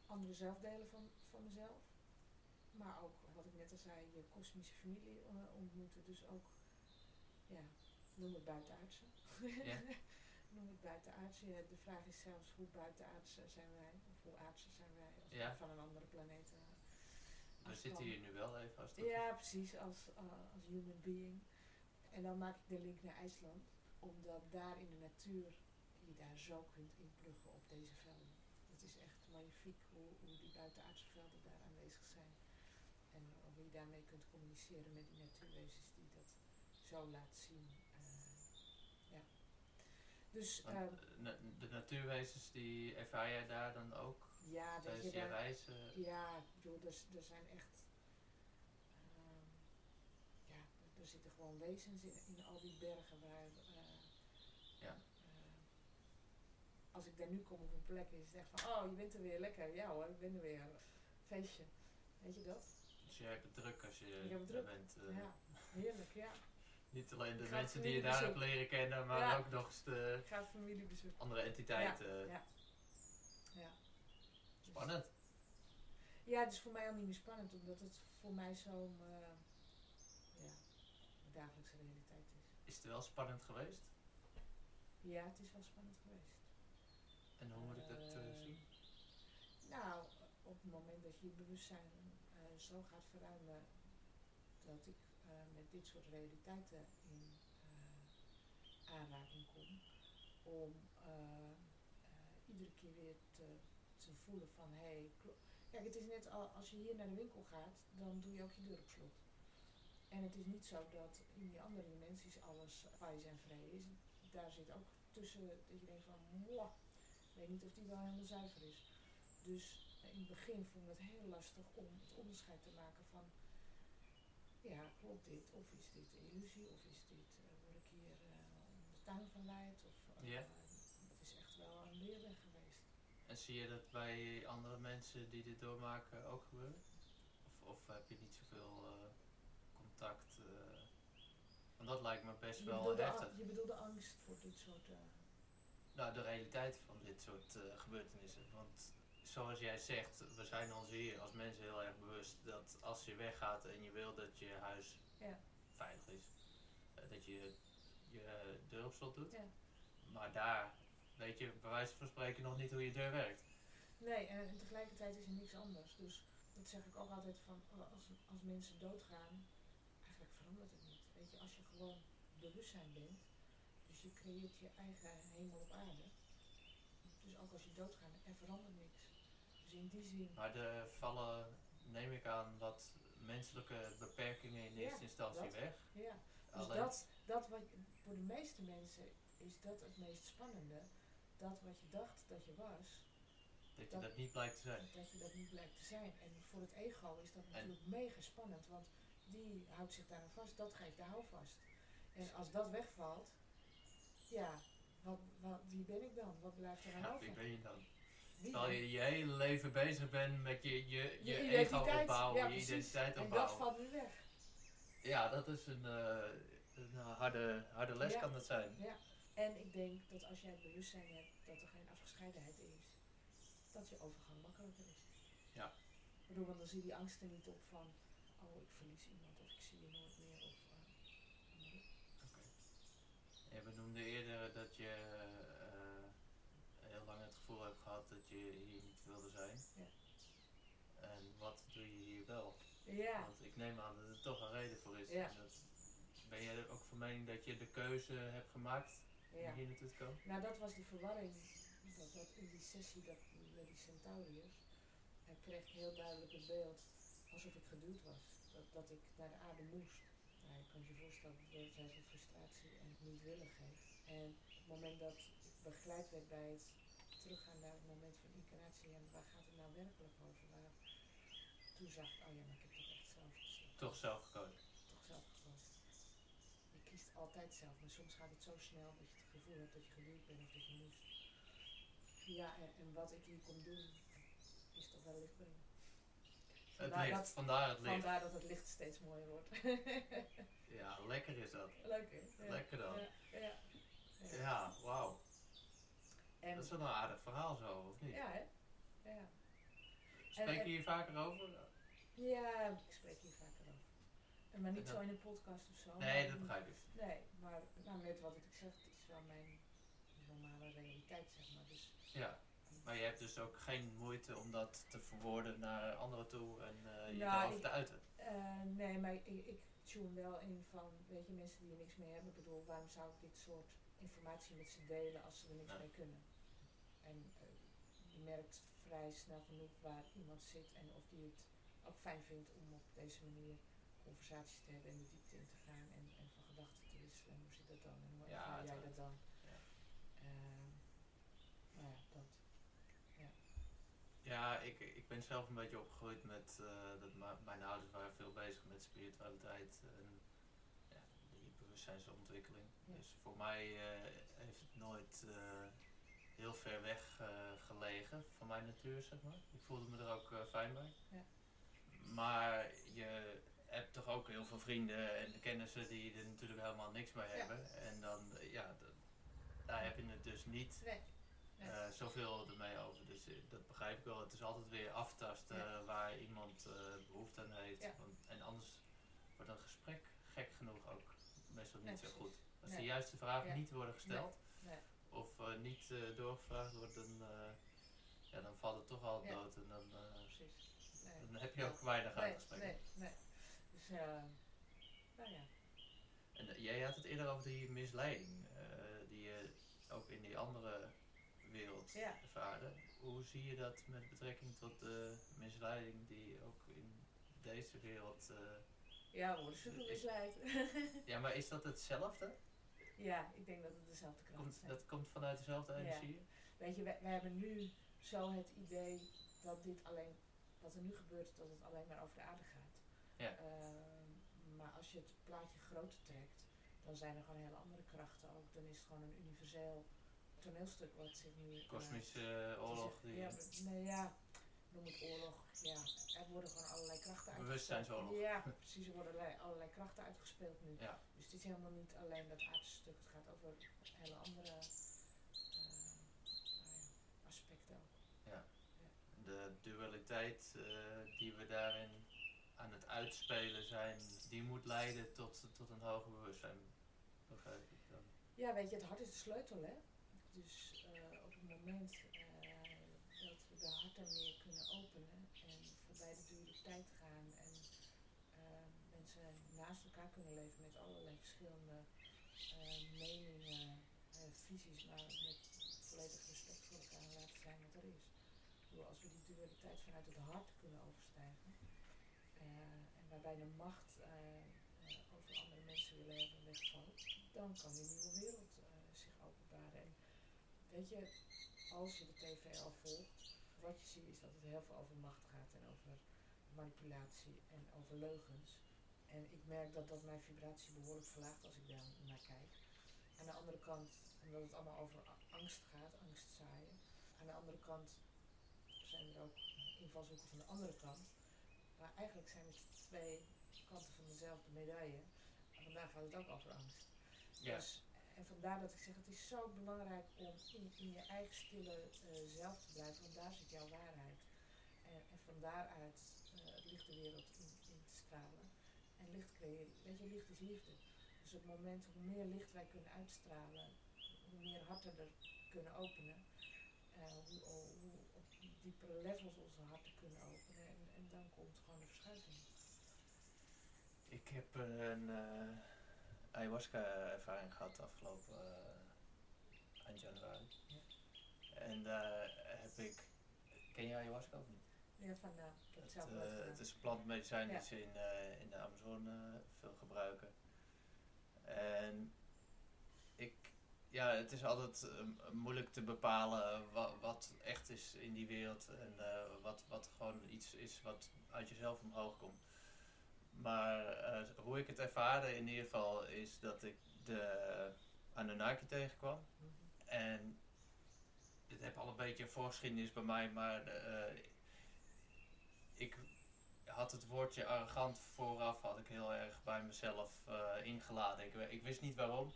andere zelfdelen van, van mezelf. Maar ook, wat ik net al zei, je kosmische familie eh, ontmoeten. Dus ook, ja, noem het buitenaardse. Ja. noem het. Ja, de vraag is zelfs hoe buitenaardse zijn wij, of hoe aardse zijn wij als Ja. we van een andere planeet eh, We zitten hier nu wel even als Ja, precies, als, eh, als human being. En dan maak ik de link naar IJsland, omdat daar in de natuur je daar zo kunt inpluggen op deze velden. Het is echt magnifiek hoe, hoe die buitenaardse velden daar aanwezig zijn. En eh, hoe je daarmee kunt communiceren met die natuurwezens die dat zo laten zien. Dus Want, eh, de natuurwezens die ervaar jij daar dan ook ja, dat tijdens je je daar, reizen? Ja, ik bedoel, er, er zijn echt. ehm, ja, er- zitten gewoon wezens in, in al die bergen waar. eh, Ja. eh, als ik daar nu kom op een plek, is het echt van: oh, je bent er weer lekker. Ja hoor, ik ben er weer. Feestje. Weet je dat? Dus jij hebt het druk als je druk. bent. Ja, heerlijk, ja. Niet alleen de mensen die je daar hebt leren kennen, maar Ja. ook nog eens de andere entiteiten. Ja. Ja. Dus- Spannend. Ja, het is voor mij al niet meer spannend, omdat het voor mij zo'n ja, dagelijkse realiteit is. Is het wel spannend geweest? Ja, het is wel spannend geweest. En hoe moet ik dat eh, Eh, zien? Nou, op het moment dat je je bewustzijn zo gaat verruimen dat ik met dit soort realiteiten in eh, aanraking kom, om eh, eh, iedere keer weer te, te voelen van hé, hey, kijk, het is net al, als je hier naar de winkel gaat, dan doe je ook je deur op slot. En het is niet zo dat in die andere dimensies alles wijs en vrij is. Daar zit ook tussen dat je denkt van, mwah, ik weet niet of die wel helemaal zuiver is. Dus eh, in het begin vond ik het heel lastig om het onderscheid te maken van, ja, klopt dit? Of is dit een illusie? Of is dit, eh, word ik hier eh, de tuin geleid? Of, eh, Ja. Dat is echt wel een leerweg geweest. En zie je dat bij andere mensen die dit doormaken ook gebeuren? Of, of heb je niet zoveel contact? Want dat lijkt me best Je wel heftig. je bedoelt de angst voor dit soort... Nou, de realiteit van dit soort gebeurtenissen. Want zoals jij zegt, we zijn ons hier als mensen heel erg bewust dat als je weggaat en je wil dat je huis Ja. veilig is, eh, dat je je eh, deur op slot doet. Ja. Maar daar weet je bij wijze van spreken nog niet hoe je deur werkt. Nee, en, tegelijkertijd is er niks anders. Dus dat zeg ik ook altijd van eh, als, als mensen doodgaan, eigenlijk verandert het niet. Weet je, als je gewoon bewustzijn bent, dus je creëert je eigen hemel op aarde. Dus ook als je doodgaat, er verandert niks. In die zin, Maar er vallen, neem ik aan, wat menselijke beperkingen in Ja, eerste instantie dat. weg. ja. Dus Alleen- dat, dat wat, voor de meeste mensen is dat het meest spannende. Dat wat je dacht dat je was, dat je dat- dat niet blijkt te zijn. dat je dat niet blijkt te zijn. En voor het ego is dat En- natuurlijk mega spannend, want die houdt zich daaraan vast, dat geeft de houvast. En als dat wegvalt, ja, wat, wat, wie ben ik dan? Wat blijft er aan Ja, over? wie ben je dan? Terwijl je je hele leven bezig bent met je, je, je, Je ego identiteit, opbouwen, ja, je identiteit En dat opbouwen. valt nu weg. Ja, dat is een, eh, een harde, harde les Ja. kan dat zijn. Ja. En ik denk dat als jij het bewustzijn hebt dat er geen afgescheidenheid is, dat je overgang makkelijker is. Ja. Ik bedoel, want dan zie je die angsten niet op van, oh ik verlies iemand of ik zie je nooit meer. Of, eh, noem maar op. Oké. Je benoemde eerder dat je eh, gevoel hebt gehad dat je hier niet wilde zijn. Ja. En wat doe je hier wel? ja. Want ik neem aan dat er toch een reden voor is. Ja. Dat, ben je er ook van mening dat je de keuze hebt gemaakt ja. om hier naartoe te komen? Nou, dat was de verwarring. Dat, dat in die sessie dat, met die centauriërs eh, kreeg ik heel duidelijk het beeld alsof ik geduwd was. Dat, dat ik naar de aarde moest. Nou, je kan je voorstellen, dat zijn frustratie en niet-willigheid. En op het moment dat ik begeleid werd bij het teruggaan naar het moment van incarnatie en waar gaat het nou werkelijk over? Waar, toen zag ik, oh ja, maar ik heb toch echt zelf besloten Toch zelf gekozen. toch zelf gekozen. Je kiest altijd zelf, maar soms gaat het zo snel dat je het gevoel hebt dat je geduwd bent of dat je moest. Ja, en, en wat ik hier kom doen, is toch wel licht brengen. Het Vandaar licht, dat, vandaar het licht. vandaar dat het licht steeds mooier wordt. Ja, lekker is dat. Leuk hè? Ja, Lekker dan. Ja, ja. ja. Ja, wauw. En, Dat is wel een aardig verhaal zo, of niet? ja hè? Ja. Spreek je en- hier vaker over? ja, ik spreek hier vaker over. Maar niet zo in een podcast of zo. Nee, dat begrijp ik. Nee, maar nou, net wat ik zeg, het is wel mijn normale realiteit, zeg maar. Dus Ja. Maar je hebt dus ook geen moeite om dat te verwoorden naar anderen toe en eh, je Nou, daarover ik- te uiten. Eh, nee, maar ik, ik tune wel in van, weet je, mensen die er niks mee hebben. Ik bedoel, waarom zou ik dit soort informatie met ze delen als ze er niks mee kunnen? En eh, je merkt vrij snel genoeg waar iemand zit en of die het ook fijn vindt om op deze manier conversaties te hebben en de diepte in te gaan en, en van gedachten te wisselen. En hoe zit dat dan? En hoe Ja, jij dat dan? Ja. Ehm, nou ja, dat. Ja, ik, ik ben zelf een beetje opgegroeid met eh, dat mijn ouders waren veel bezig met spiritualiteit en ja, die bewustzijnsontwikkeling. Ja. Dus voor mij eh, heeft het nooit heel ver weg eh, gelegen van mijn natuur, zeg maar. Ik voelde me er ook eh, fijn bij. Ja. Maar je hebt toch ook heel veel vrienden en kennissen die er natuurlijk helemaal niks mee hebben. En dan, eh, ja, daar heb je het dus niet Nee. Nee. zoveel ermee over. Dus dat begrijp ik wel. Het is altijd weer aftasten Ja. waar iemand eh, behoefte aan heeft. Want, en anders wordt een gesprek gek genoeg ook meestal niet Nee, zo goed. Als de juiste vragen niet worden gesteld Nee. Of eh, niet eh, doorgevraagd wordt, dan, eh, ja, dan valt het toch al Ja. dood. En dan, Precies. Nee. dan heb je ook weinig Nee, gesprek. nee, nee. Dus, eh, nou ja. En jij had het eerder over die misleiding die je ook in die andere wereld Ja. ervaarde. Hoe zie je dat met betrekking tot de misleiding die ook in deze wereld... eh, Ja, we worden Ik- misleid. ja, maar is dat hetzelfde? Ja, ik denk dat het dezelfde kracht Komt, zijn. dat komt vanuit dezelfde Ja. energie? Weet je, wij, wij hebben nu zo het idee dat dit alleen, wat er nu gebeurt, dat het alleen maar over de aarde gaat. Ja. Ehm, maar als je het plaatje groter trekt, dan zijn er gewoon hele andere krachten ook. Dan is het gewoon een universeel toneelstuk wat zich nu... Kosmische oorlog die... Ja, maar- nee, ja. Noem het oorlog, ja, er worden gewoon allerlei krachten uitgespeeld. Bewustzijnsoorlog. Ja, precies, er worden allerlei, allerlei krachten uitgespeeld nu. Ja. Dus het is helemaal niet alleen dat aardse stuk, het gaat over hele andere eh, nou ja, aspecten ook. De dualiteit eh, die we daarin aan het uitspelen zijn, die moet leiden tot, tot een hoger bewustzijn. Begrijp ik dan? Ja, weet je, het hart is de sleutel, hè. Dus eh, op het moment de harten meer kunnen openen en voorbij de dualiteit gaan en eh, mensen naast elkaar kunnen leven met allerlei verschillende eh, meningen, eh, visies, maar met volledig respect voor elkaar en laten zijn wat er is. Als we die dualiteit vanuit het hart kunnen overstijgen eh, en waarbij de macht eh, over andere mensen willen hebben wegvalt, dan kan die nieuwe wereld zich openbaren. En weet je, als je de tv al volgt, wat je ziet is dat het heel veel over macht gaat en over manipulatie en over leugens. En ik merk dat dat mijn vibratie behoorlijk verlaagt als ik daar naar kijk. Aan de andere kant, omdat het allemaal over angst gaat, angst zaaien. Aan de andere kant zijn er ook invalshoeken van de andere kant. Maar eigenlijk zijn het twee kanten van dezelfde medaille. En vandaag gaat het ook over angst. Ja. Dus, en vandaar dat ik zeg, het is zo belangrijk om in, je eigen stille eh, zelf te blijven, want daar zit jouw waarheid. En, en van daaruit het licht de wereld in, in te stralen. En licht creëren, weet je, licht is liefde. Dus op het moment hoe meer licht wij kunnen uitstralen, hoe meer harten er kunnen openen, eh, hoe, hoe, hoe diepere levels onze harten kunnen openen. En, en dan komt gewoon de verschuiving. Ik heb een ayahuasca-ervaring gehad afgelopen eh, eind januari. Ja. En daar heb ik. Ken je ayahuasca of niet? Ja, van het Het, eh, gedaan. het is een plantmedicijn Ja. die ze in, eh, in de Amazone eh, veel gebruiken. En ik, ja, het is altijd eh, moeilijk te bepalen wat, wat echt is in die wereld en eh, wat, wat gewoon iets is wat uit jezelf omhoog komt. Maar eh, hoe ik het ervaarde in ieder geval is dat ik de Anunnaki tegenkwam. En dit heb al een beetje een voorgeschiedenis bij mij, maar eh, ik had het woordje arrogant vooraf had ik heel erg bij mezelf eh, ingeladen. Ik, ik wist niet waarom,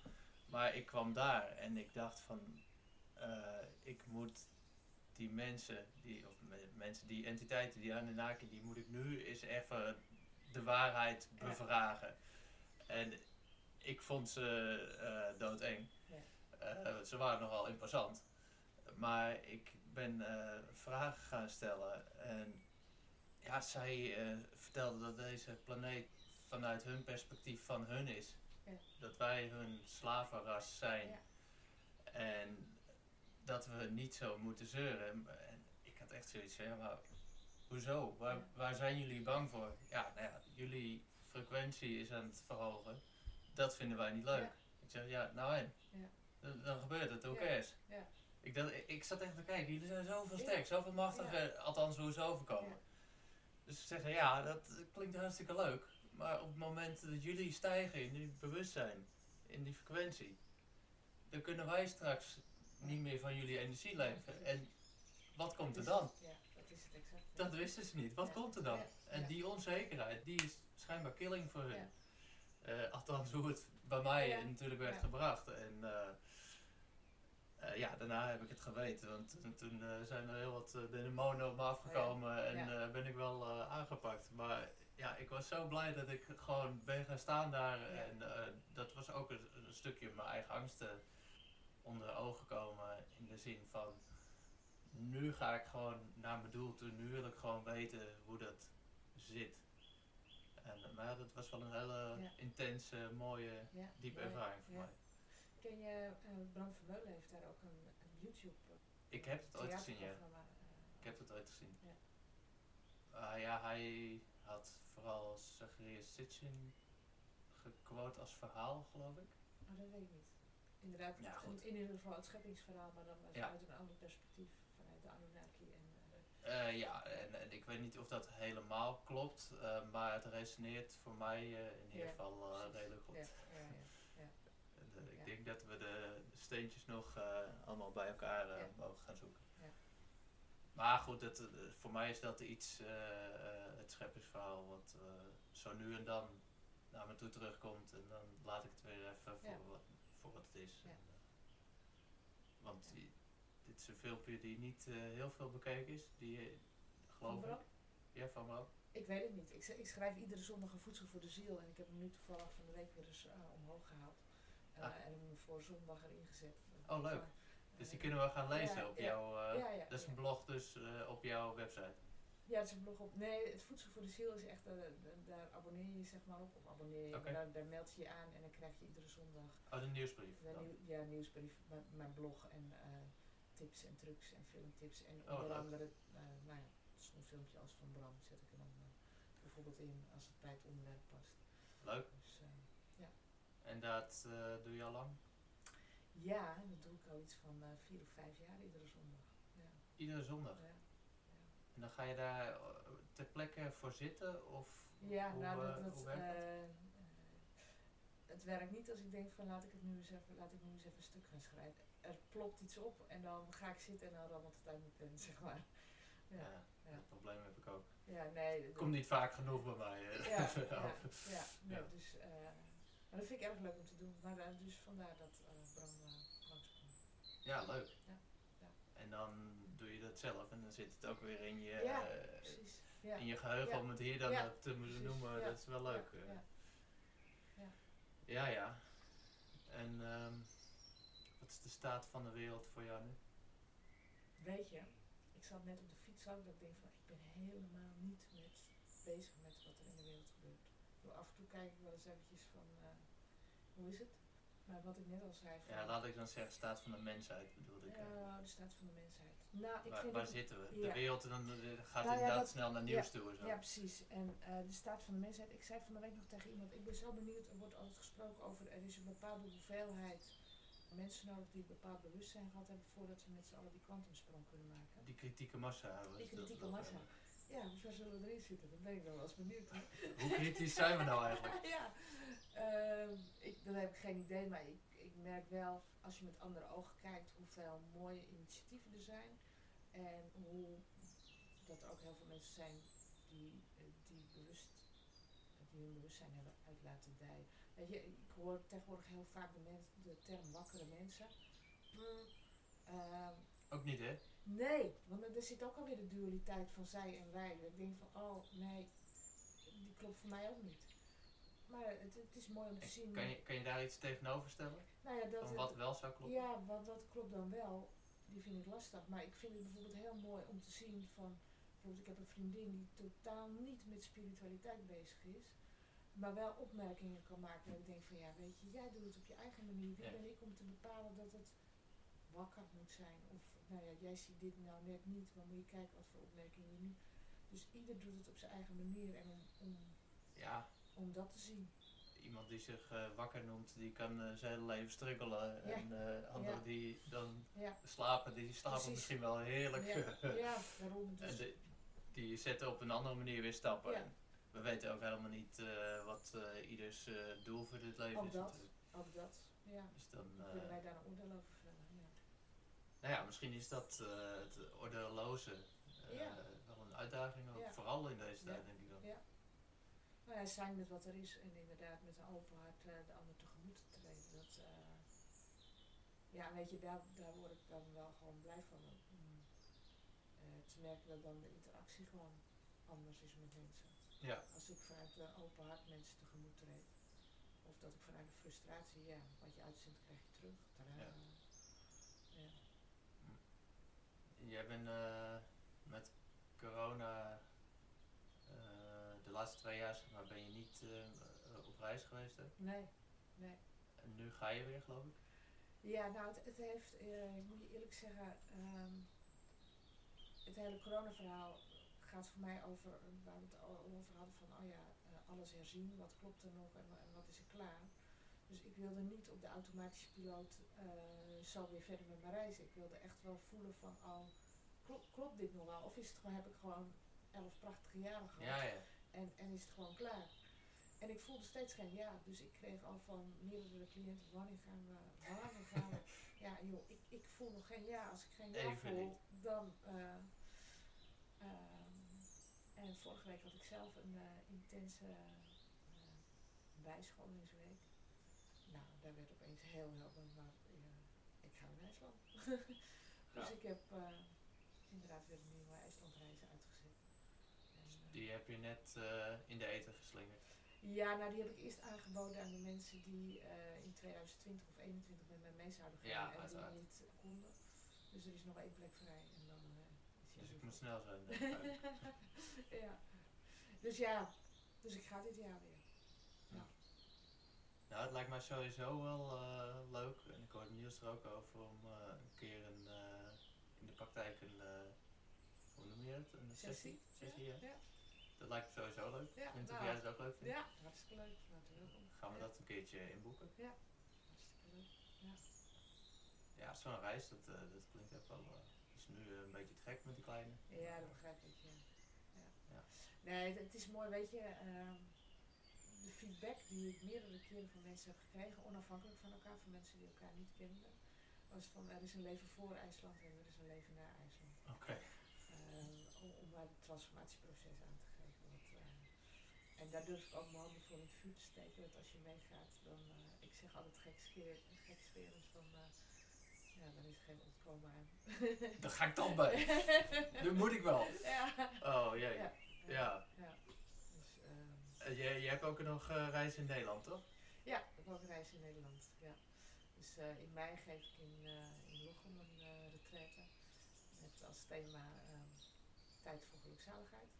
maar ik kwam daar en ik dacht van, ik moet die mensen, die, of me- mensen, die entiteiten, die Anunnaki, die moet ik nu eens even de waarheid bevragen. En ik vond ze eh doodeng. Eh, ze waren nogal imposant. Maar ik ben eh, vragen gaan stellen. En ja, zij vertelden dat deze planeet vanuit hun perspectief van hun is. Ja. Dat wij hun slavenras zijn. Ja. En dat we niet zo moeten zeuren. En ik had echt zoiets van, ja, maar hoezo? Waar, waar zijn jullie bang voor? Ja, nou ja, jullie frequentie is aan het verhogen. Dat vinden wij niet leuk. Ja. Ik zeg, ja, nou en? Ja. Dan, dan gebeurt het, cares? Ja. Ik, dacht, ik, zat echt te kijken, jullie zijn zoveel sterk, zoveel machtiger, althans hoe ze overkomen. Dus ze zeggen, ja, dat klinkt hartstikke leuk. Maar op het moment dat jullie stijgen in die bewustzijn, in die frequentie, dan kunnen wij straks niet meer van jullie energie leven. En wat komt er dan? Dat wisten ze niet. Wat Ja. komt er dan? En die onzekerheid, die is schijnbaar killing voor hun. Eh, althans, hoe het bij mij natuurlijk werd gebracht. En eh, eh, ja, daarna heb ik het geweten. Want toen, toen zijn er heel wat uh, demonen op me afgekomen en ben ik wel aangepakt. Maar ja, ik was zo blij dat ik gewoon ben gaan staan daar. En dat was ook een, een stukje mijn eigen angsten onder ogen komen. In de zin van, nu ga ik gewoon naar mijn doel toe. Nu wil ik gewoon weten hoe dat zit. En eh, maar dat was wel een hele Ja. intense, mooie, Ja, diepe ervaring voor mij. Ken je, eh, Bram Vermeulen heeft daar ook een, een YouTube eh, Ik heb het ooit gezien, ja. Ik heb het ooit gezien. Ja. Ah, ja, hij had vooral Zacharias Sitchin gequote als verhaal, geloof ik. Oh, dat weet ik niet. Inderdaad, Ja, het- goed. in ieder geval het scheppingsverhaal, maar dan Ja. vanuit een ander perspectief, de Anunnaki. En, eh, Eh, ja, en, en ik weet niet of dat helemaal klopt, eh, maar het resoneert voor mij in ieder geval redelijk goed. ja, ja, ja. En, ik denk dat we de steentjes nog allemaal bij elkaar mogen gaan zoeken. Ja. Maar goed, het, voor mij is dat iets, eh, het scheppingsverhaal, wat zo nu en dan naar me toe terugkomt. En dan laat ik het weer even voor, Ja. wat, voor wat het is. Ja. En, want is een filmpje die niet eh, heel veel bekeken is. Die, eh, geloof Van ik. Ja, van Bram. Ik weet het niet. Ik, ik schrijf iedere zondag een voedsel voor de ziel. En ik heb hem nu toevallig van de week weer eens eh, omhoog gehaald. Eh, Ah. En hem voor zondag erin gezet. Oh, leuk. Dus die kunnen we gaan lezen ja, op ja. jouw... ja, ja, dat is een blog dus op jouw website. Ja, het is een blog op. Nee, het Voedsel voor de Ziel is echt, daar abonneer je zeg maar op. Of abonneer je, daar, daar meld je je aan en dan krijg je iedere zondag Oh, de nieuwsbrief. dan. ja, nieuwsbrief, mijn, mijn blog en tips en trucs en filmtips. En Oh, onder andere, eh, nou ja, zo'n filmpje als van Bram zet ik er dan eh, bijvoorbeeld in als het bij het onderwerp past. Leuk. Dus, eh, En dat doe je al lang? ja, dat doe ik al iets van vier of vijf jaar iedere zondag. Ja, Iedere zondag. ja. En dan ga je daar ter plekke voor zitten? Of Ja, hoe, nou, dat, dat, hoe werkt dat? Het werkt niet als ik denk van laat ik het nu eens even, laat ik nu eens even een stuk gaan schrijven. Er plopt iets op en dan ga ik zitten en dan rammelt het uit mijn pen, zeg maar. Ja, Ja, ja. dat probleem heb ik ook. ja nee. dat- Komt niet vaak genoeg bij mij. Ja, ja, ja, nee, dus, eh, maar dat vind ik erg leuk om te doen. Maar eh, dus vandaar dat Bram uh, langskwam. Ja, leuk. En dan doe je dat zelf en dan zit het ook weer in je, Ja, Precies. Ja. in je geheugen om het hier dan te noemen. Dat is wel leuk. Ja, ja. En ehm, wat is de staat van de wereld voor jou nu? Weet je, ik zat net op de fiets ook dat ik denk van ik ben helemaal niet met, bezig met wat er in de wereld gebeurt. Af en toe kijk ik wel eens eventjes van eh, hoe is het? Maar wat ik net al zei Ja, laat ik dan zeggen, staat van de mensheid bedoelde ik. eh. ja, de staat van de mensheid. Nou, ik waar vind waar zitten we? ja. De wereld en dan eh, gaat Nou ja, inderdaad dat- snel naar nieuws toe en zo. Ja, precies. En eh, de staat van de mensheid. Ik zei van de week nog tegen iemand, ik ben zo benieuwd, er wordt altijd gesproken over, er is een bepaalde hoeveelheid mensen nodig die een bepaald bewustzijn gehad hebben voordat ze met z'n allen die kwantumsprong kunnen maken. Die kritieke massa. Die kritieke massa. Ja, hoe ver zullen we erin zitten? Dat ben ik dan wel eens benieuwd. Hè? Hoe kritisch zijn we nou eigenlijk? ja, ehm, ik, dan heb ik geen idee, maar ik, ik merk wel, als je met andere ogen kijkt, hoeveel mooie initiatieven er zijn. En hoe dat er ook heel veel mensen zijn die, eh, die bewust, die hun bewustzijn hebben uit laten dijen. Weet je, ik hoor tegenwoordig heel vaak de, mens, de term wakkere mensen. Mm, ehm, Ook niet, hè? Nee, want er zit ook alweer de dualiteit van zij en wij. Dat ik denk van, oh nee, die klopt voor mij ook niet. Maar het, het is mooi om te zien. Kan je, kan je daar iets tegenover stellen? nou ja, dat Van wat wel zou kloppen? Ja, wat, wat klopt dan wel, die vind ik lastig. Maar ik vind het bijvoorbeeld heel mooi om te zien van, bijvoorbeeld ik heb een vriendin die totaal niet met spiritualiteit bezig is. Maar wel opmerkingen kan maken. En ik denk van ja, weet je, jij doet het op je eigen manier. Wie Ja. ben ik om te bepalen dat het wakker moet zijn? Of nou ja, jij ziet dit nou net niet, maar moet je kijken wat voor opmerkingen je nu. Dus ieder doet het op zijn eigen manier. En om, om, Ja, om dat te zien. iemand die zich eh, wakker noemt, die kan eh, zijn hele leven struggelen. Ja. En eh anderen Ja. die dan slapen, die slapen Precies. misschien wel heerlijk. ja, daarom. en Dus, de- die zetten op een andere manier weer stappen. En we weten ook helemaal niet wat ieders doel voor dit leven Ook is dat. natuurlijk. ook dat, ja. Dus dan, kunnen wij daar een oordeel over. Nou ja, misschien is dat eh, het ordeloze eh, wel een uitdaging, ook, vooral in deze tijd denk ik dan. Ja. Nou ja, zijn met wat er is en inderdaad met een open hart eh, de ander tegemoet te treden. Dat, ja, weet je, daar, daar word ik dan wel gewoon blij van. Te merken dat dan de interactie gewoon anders is met mensen. Ja. Als ik vanuit een open hart mensen tegemoet treed. Of dat ik vanuit de frustratie, ja, wat je uitzendt krijg je terug. Ja. Jij bent eh, met corona eh, de laatste twee jaar zeg maar, ben je niet eh, op reis geweest. Hè? Nee, nee. En nu ga je weer, geloof ik. Ja, nou, het, het heeft, ik moet je eerlijk zeggen, ehm, het hele coronaverhaal gaat voor mij over, waar we het over hadden, van oh ja, alles herzien, wat klopt er nog en wat is er klaar. Dus ik wilde niet op de automatische piloot eh, zo weer verder met mijn reizen. Ik wilde echt wel voelen van, oh, klopt, klopt dit nog wel? Of is het gewoon, heb ik gewoon elf prachtige jaren gehad? Ja, ja. En, en is het gewoon klaar. En ik voelde steeds geen ja. Dus ik kreeg al van meerdere cliënten, wanneer gaan we, wanneer gaan we. Ja joh, ik, ik voel nog geen ja. Als ik geen ja Even voel, niet. dan, eh, Ehm, en vorige week had ik zelf een eh, intense uh, bijscholingsweek. Nou, daar werd opeens heel helder, maar ik ga naar IJsland. dus ik heb uh, inderdaad weer een nieuwe IJslandreizen uitgezet. En, die heb je net in de eten geslingerd? Ja, nou die heb ik eerst aangeboden aan de mensen die in 2020 of 2021 met mij mee zouden gaan ja, en uiteraard. die niet konden. Dus er is nog één plek vrij en dan dus ik moet snel zijn. ja. Dus ja, dus ik ga dit jaar weer. Ja. Nou, het lijkt mij sowieso wel uh, leuk. En ik hoorde Niels er ook over om uh, een keer een, uh, in de praktijk een, hoe noem je het? Een sessie? Sessie, ja. ja. Dat lijkt me sowieso leuk. Ja, weet nou, jij het ook leuk vindt. Ja, hartstikke leuk. Natuurlijk. Gaan we dat een keertje inboeken? Ja, hartstikke leuk. Ja, ja zo'n reis, dat, dat klinkt ook wel is nu een beetje te gek met die kleine. Ja, dat begrijp ik. Ja. ja. Nee, het, het, is mooi, weet je. De feedback die ik meerdere keren van mensen heb gekregen, onafhankelijk van elkaar, van mensen die elkaar niet kenden, was van er is een leven voor IJsland en er is een leven na IJsland. Oké. Okay. Uh, om, om maar het transformatieproces aan te geven. Want, uh, en daar durf ik ook mijn handen voor in het vuur te steken. Dat als je meegaat, dan, ik zeg altijd gekscherend van ja, dan is er geen ontkomen aan. Daar ga ik dan bij. nu moet ik wel. Ja. Oh jee. Ja. Ja. ja. Uh, je, je hebt ook nog uh, reis in Nederland, toch? Ja, ik heb ook een reis in Nederland. Ja. Dus uh, in mei geef ik in, in Lochem een uh, retraite. Met als thema tijd voor gelukzaligheid.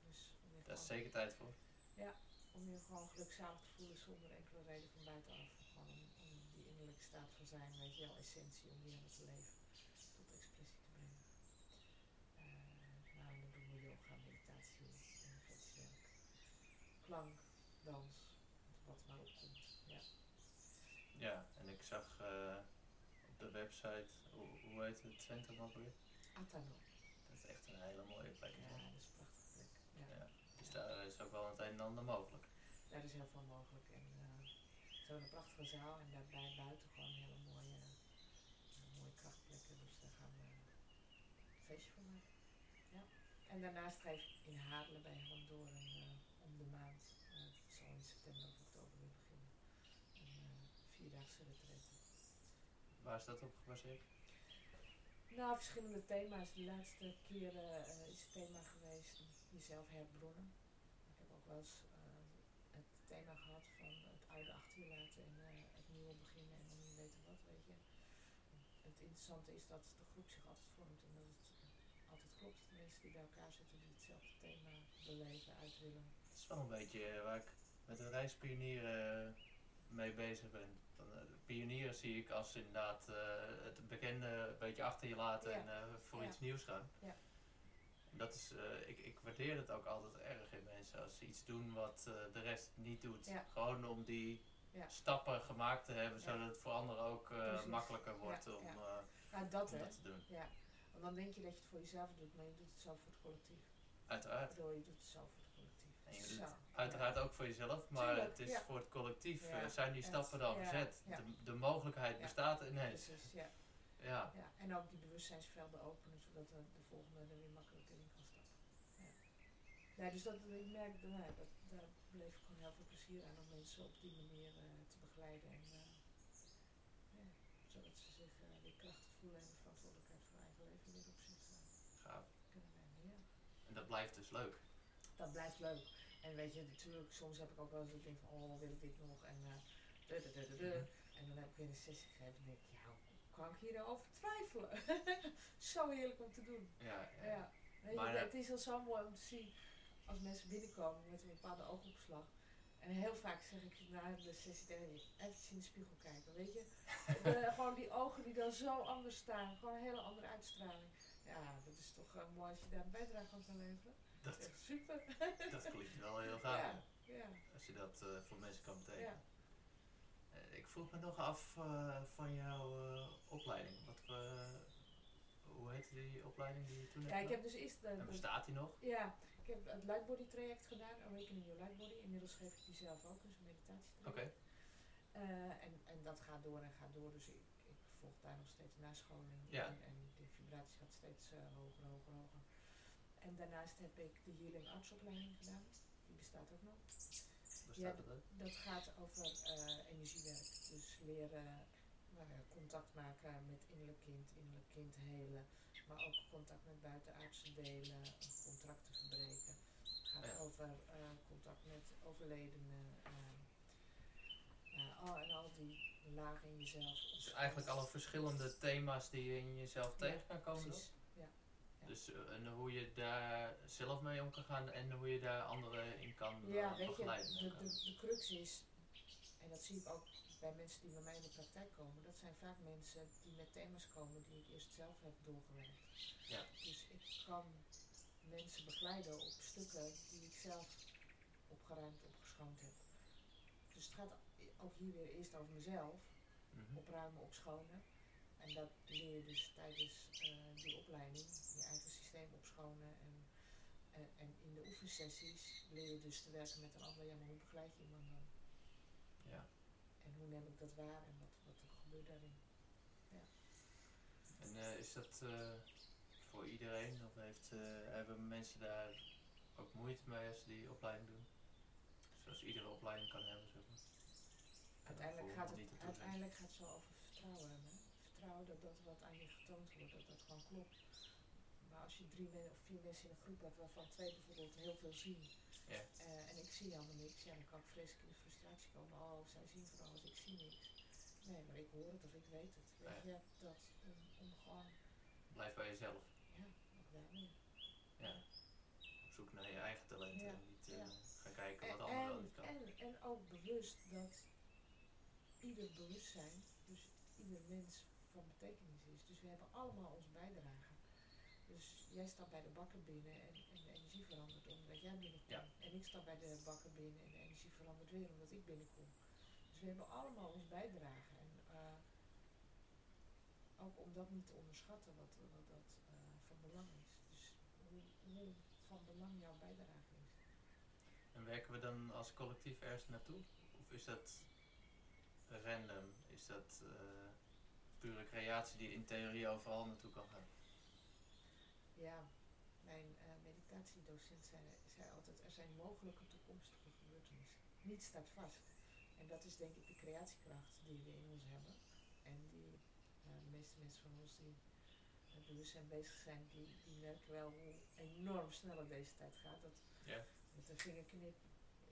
Dus Daar is zeker tijd voor. Ja, om je gewoon gelukzalig te voelen zonder enkele reden van buitenaf. Gewoon om, om die innerlijke staat van zijn, weet je wel, essentie om die te leven, tot expressie te brengen. Uh, nou, dan doen we yoga, meditatie, energetisch werk, klank, dans, wat maar opkomt. Ja. ja, en ik zag uh, op de website, hoe, hoe heet het centrum ook weer? Atano. Dat is echt een hele mooie plek. Ja, dat is een prachtige plek. Ja. ja. Dus daar is ook wel het een en ander mogelijk. Daar is heel veel mogelijk. En uh, zo'n prachtige zaal en daarbij buiten gewoon hele mooie, uh, mooie krachtplekken. Dus daar gaan we een feestje van maken. Ja. En daarnaast ga ik in Hadelen bij Hellendoorn uh, de maand, het zal in september of oktober weer beginnen, een vierdaagse retraite. Waar is dat op gebaseerd? Nou, verschillende thema's. De laatste keren is het thema geweest jezelf herbronnen. Ik heb ook wel eens het thema gehad van het oude achter je laten en uh, het nieuwe beginnen en dan niet weten wat, weet je. Het interessante is dat de groep zich altijd vormt en dat het altijd klopt. De mensen die bij elkaar zitten die hetzelfde thema beleven, uit willen. Is wel een beetje waar ik met de reispionieren mee bezig ben. Dan, uh, pionieren zie ik als inderdaad het bekende een beetje achter je laten Ja. en voor Ja. iets nieuws gaan. Ja. Dat is, ik, ik waardeer het ook altijd erg in mensen als ze iets doen wat de rest niet doet. Gewoon om die stappen gemaakt te hebben, zodat het voor anderen ook makkelijker wordt om, ja. dat om dat te doen. Ja. Want dan denk je dat je het voor jezelf doet, maar je doet het zo voor het collectief. Uiteraard. Waardoor je doet het zo voor. En je Uiteraard ook voor jezelf, maar Tuurlijk, het is voor het collectief. Uh, zijn die stappen dan gezet? De, de mogelijkheid bestaat ineens. Precies, ja. Ja. ja. En ook die bewustzijnsvelden openen, zodat de, de volgende er weer makkelijker in kan stappen. Ja. Dus dat, ik merk, dat, dat, daar beleef ik gewoon heel veel plezier aan om mensen op die manier eh, te begeleiden. En, eh, ja, zodat ze zich eh, weer krachtig voelen en de verantwoordelijkheid voor eigen leven weer op zich eh, Gaaf. kunnen nemen. Ja. En dat blijft dus leuk. Dat blijft leuk. En weet je, natuurlijk, soms heb ik ook wel eens ik denk van, oh, wil ik dit nog? En, du. en dan heb ik weer een sessie gegeven en denk ik, ja, hoe kan ik hierover twijfelen? zo heerlijk om te doen. Ja, ja. Ja, weet je, Maar, eh, het is al zo mooi om te zien als mensen binnenkomen met een bepaalde oogopslag. En heel vaak zeg ik na de sessie tegen even in de spiegel kijken, weet je. De- gewoon die ogen die dan zo anders staan, gewoon een hele andere uitstraling. Ja, dat is toch eh, mooi als je daar een bijdrage aan kan leveren. Dat is super. dat klinkt wel heel gaaf. Ja, Als je dat eh, voor mensen kan betekenen. ja. Eh, ik vroeg me nog af eh, van jouw opleiding. Wat, eh, hoe heette die opleiding die je toen Ja, hebt ik heb dus eerst de, En bestaat die nog? ja, ik heb het Lightbody traject gedaan, Awakening Your Lightbody. Inmiddels geef ik die zelf ook, dus een meditatietraject. Oké. En, en dat gaat door en gaat door, dus ik, ik volg daar nog steeds nascholing Ja. en, en de vibratie gaat steeds hoger, hoger, hoger. En daarnaast heb ik de Healing Artsopleiding gedaan. Die bestaat ook nog. Ja, staat het uit? Dat gaat over eh, energiewerk. Dus leren ja, contact maken met innerlijk kind, innerlijk kind helen. Maar ook contact met buitenaardse delen, contracten verbreken. Het gaat Ja. over eh, contact met overledenen. eh, eh, al, en al die lagen in jezelf. Dus eigenlijk alle verschillende thema's die je in jezelf Ja, tegen kan komen. Precies. Ja. Ja. Dus eh, en hoe je daar zelf mee om kan gaan en hoe je daar anderen in kan Ja, eh, je, begeleiden. de, de crux is, en dat zie ik ook bij mensen die bij mij in de praktijk komen, dat zijn vaak mensen die met thema's komen die ik eerst zelf heb doorgewerkt. Ja. Dus ik kan mensen begeleiden op stukken die ik zelf opgeruimd, opgeschoond heb. Dus het gaat ook hier weer eerst over mezelf, Mhm. opruimen, opschonen. En dat leer je dus tijdens eh, die opleiding, je eigen systeem opschonen. En, en, en in de oefensessies leer je dus te werken met een ander. Ja, maar hoe begeleid je iemand dan? Ja. En hoe neem ik dat waar en wat, wat er gebeurt daarin? En eh, is dat eh, voor iedereen of heeft, eh, hebben mensen daar ook moeite mee als ze die opleiding doen? Zoals iedere opleiding kan hebben, zeg maar. Uiteindelijk gaat, het, uiteindelijk gaat het zo over vertrouwen hebben. Vertrouwen dat dat wat aan je getoond wordt, dat dat gewoon klopt. Maar als je drie men- of vier mensen in een groep hebt waarvan twee bijvoorbeeld heel veel zien. Ja. eh, en ik zie helemaal niks, ja, dan kan ik vreselijk in de frustratie komen. Oh, zij zien van alles, ik zie niks. Nee, maar ik hoor het of ik weet het. Weet Ja. je, dat om, om gewoon, Blijf bij jezelf. ja, nog daarmee. Ja. Op zoek naar je eigen talenten en niet eh, gaan kijken En, wat anderen wel niet kan. en, en ook bewust dat ieder bewustzijn, dus ieder mens van betekenis is. Dus we hebben allemaal ons bijdrage. Dus jij staat bij de bakker binnen en, en de energie verandert omdat jij binnenkomt. Ja. En ik sta bij de bakker binnen en de energie verandert weer omdat ik binnenkom. Dus we hebben allemaal ons bijdrage. En eh, ook om dat niet te onderschatten wat, wat dat eh, van belang is. Dus hoe, hoe van belang jouw bijdrage is. En werken we dan als collectief ergens naartoe? Of is dat random? Is dat eh, pure creatie die in theorie overal naartoe kan gaan? Ja, mijn eh, meditatiedocent zei, zei altijd, er zijn mogelijke toekomstige gebeurtenissen. Niets staat vast. En dat is denk ik de creatiekracht die we in ons hebben. En die eh, de meeste mensen van ons die met bewustzijn bezig zijn, die, die merken wel hoe enorm snel het deze tijd gaat. Dat Ja. met een vingerknip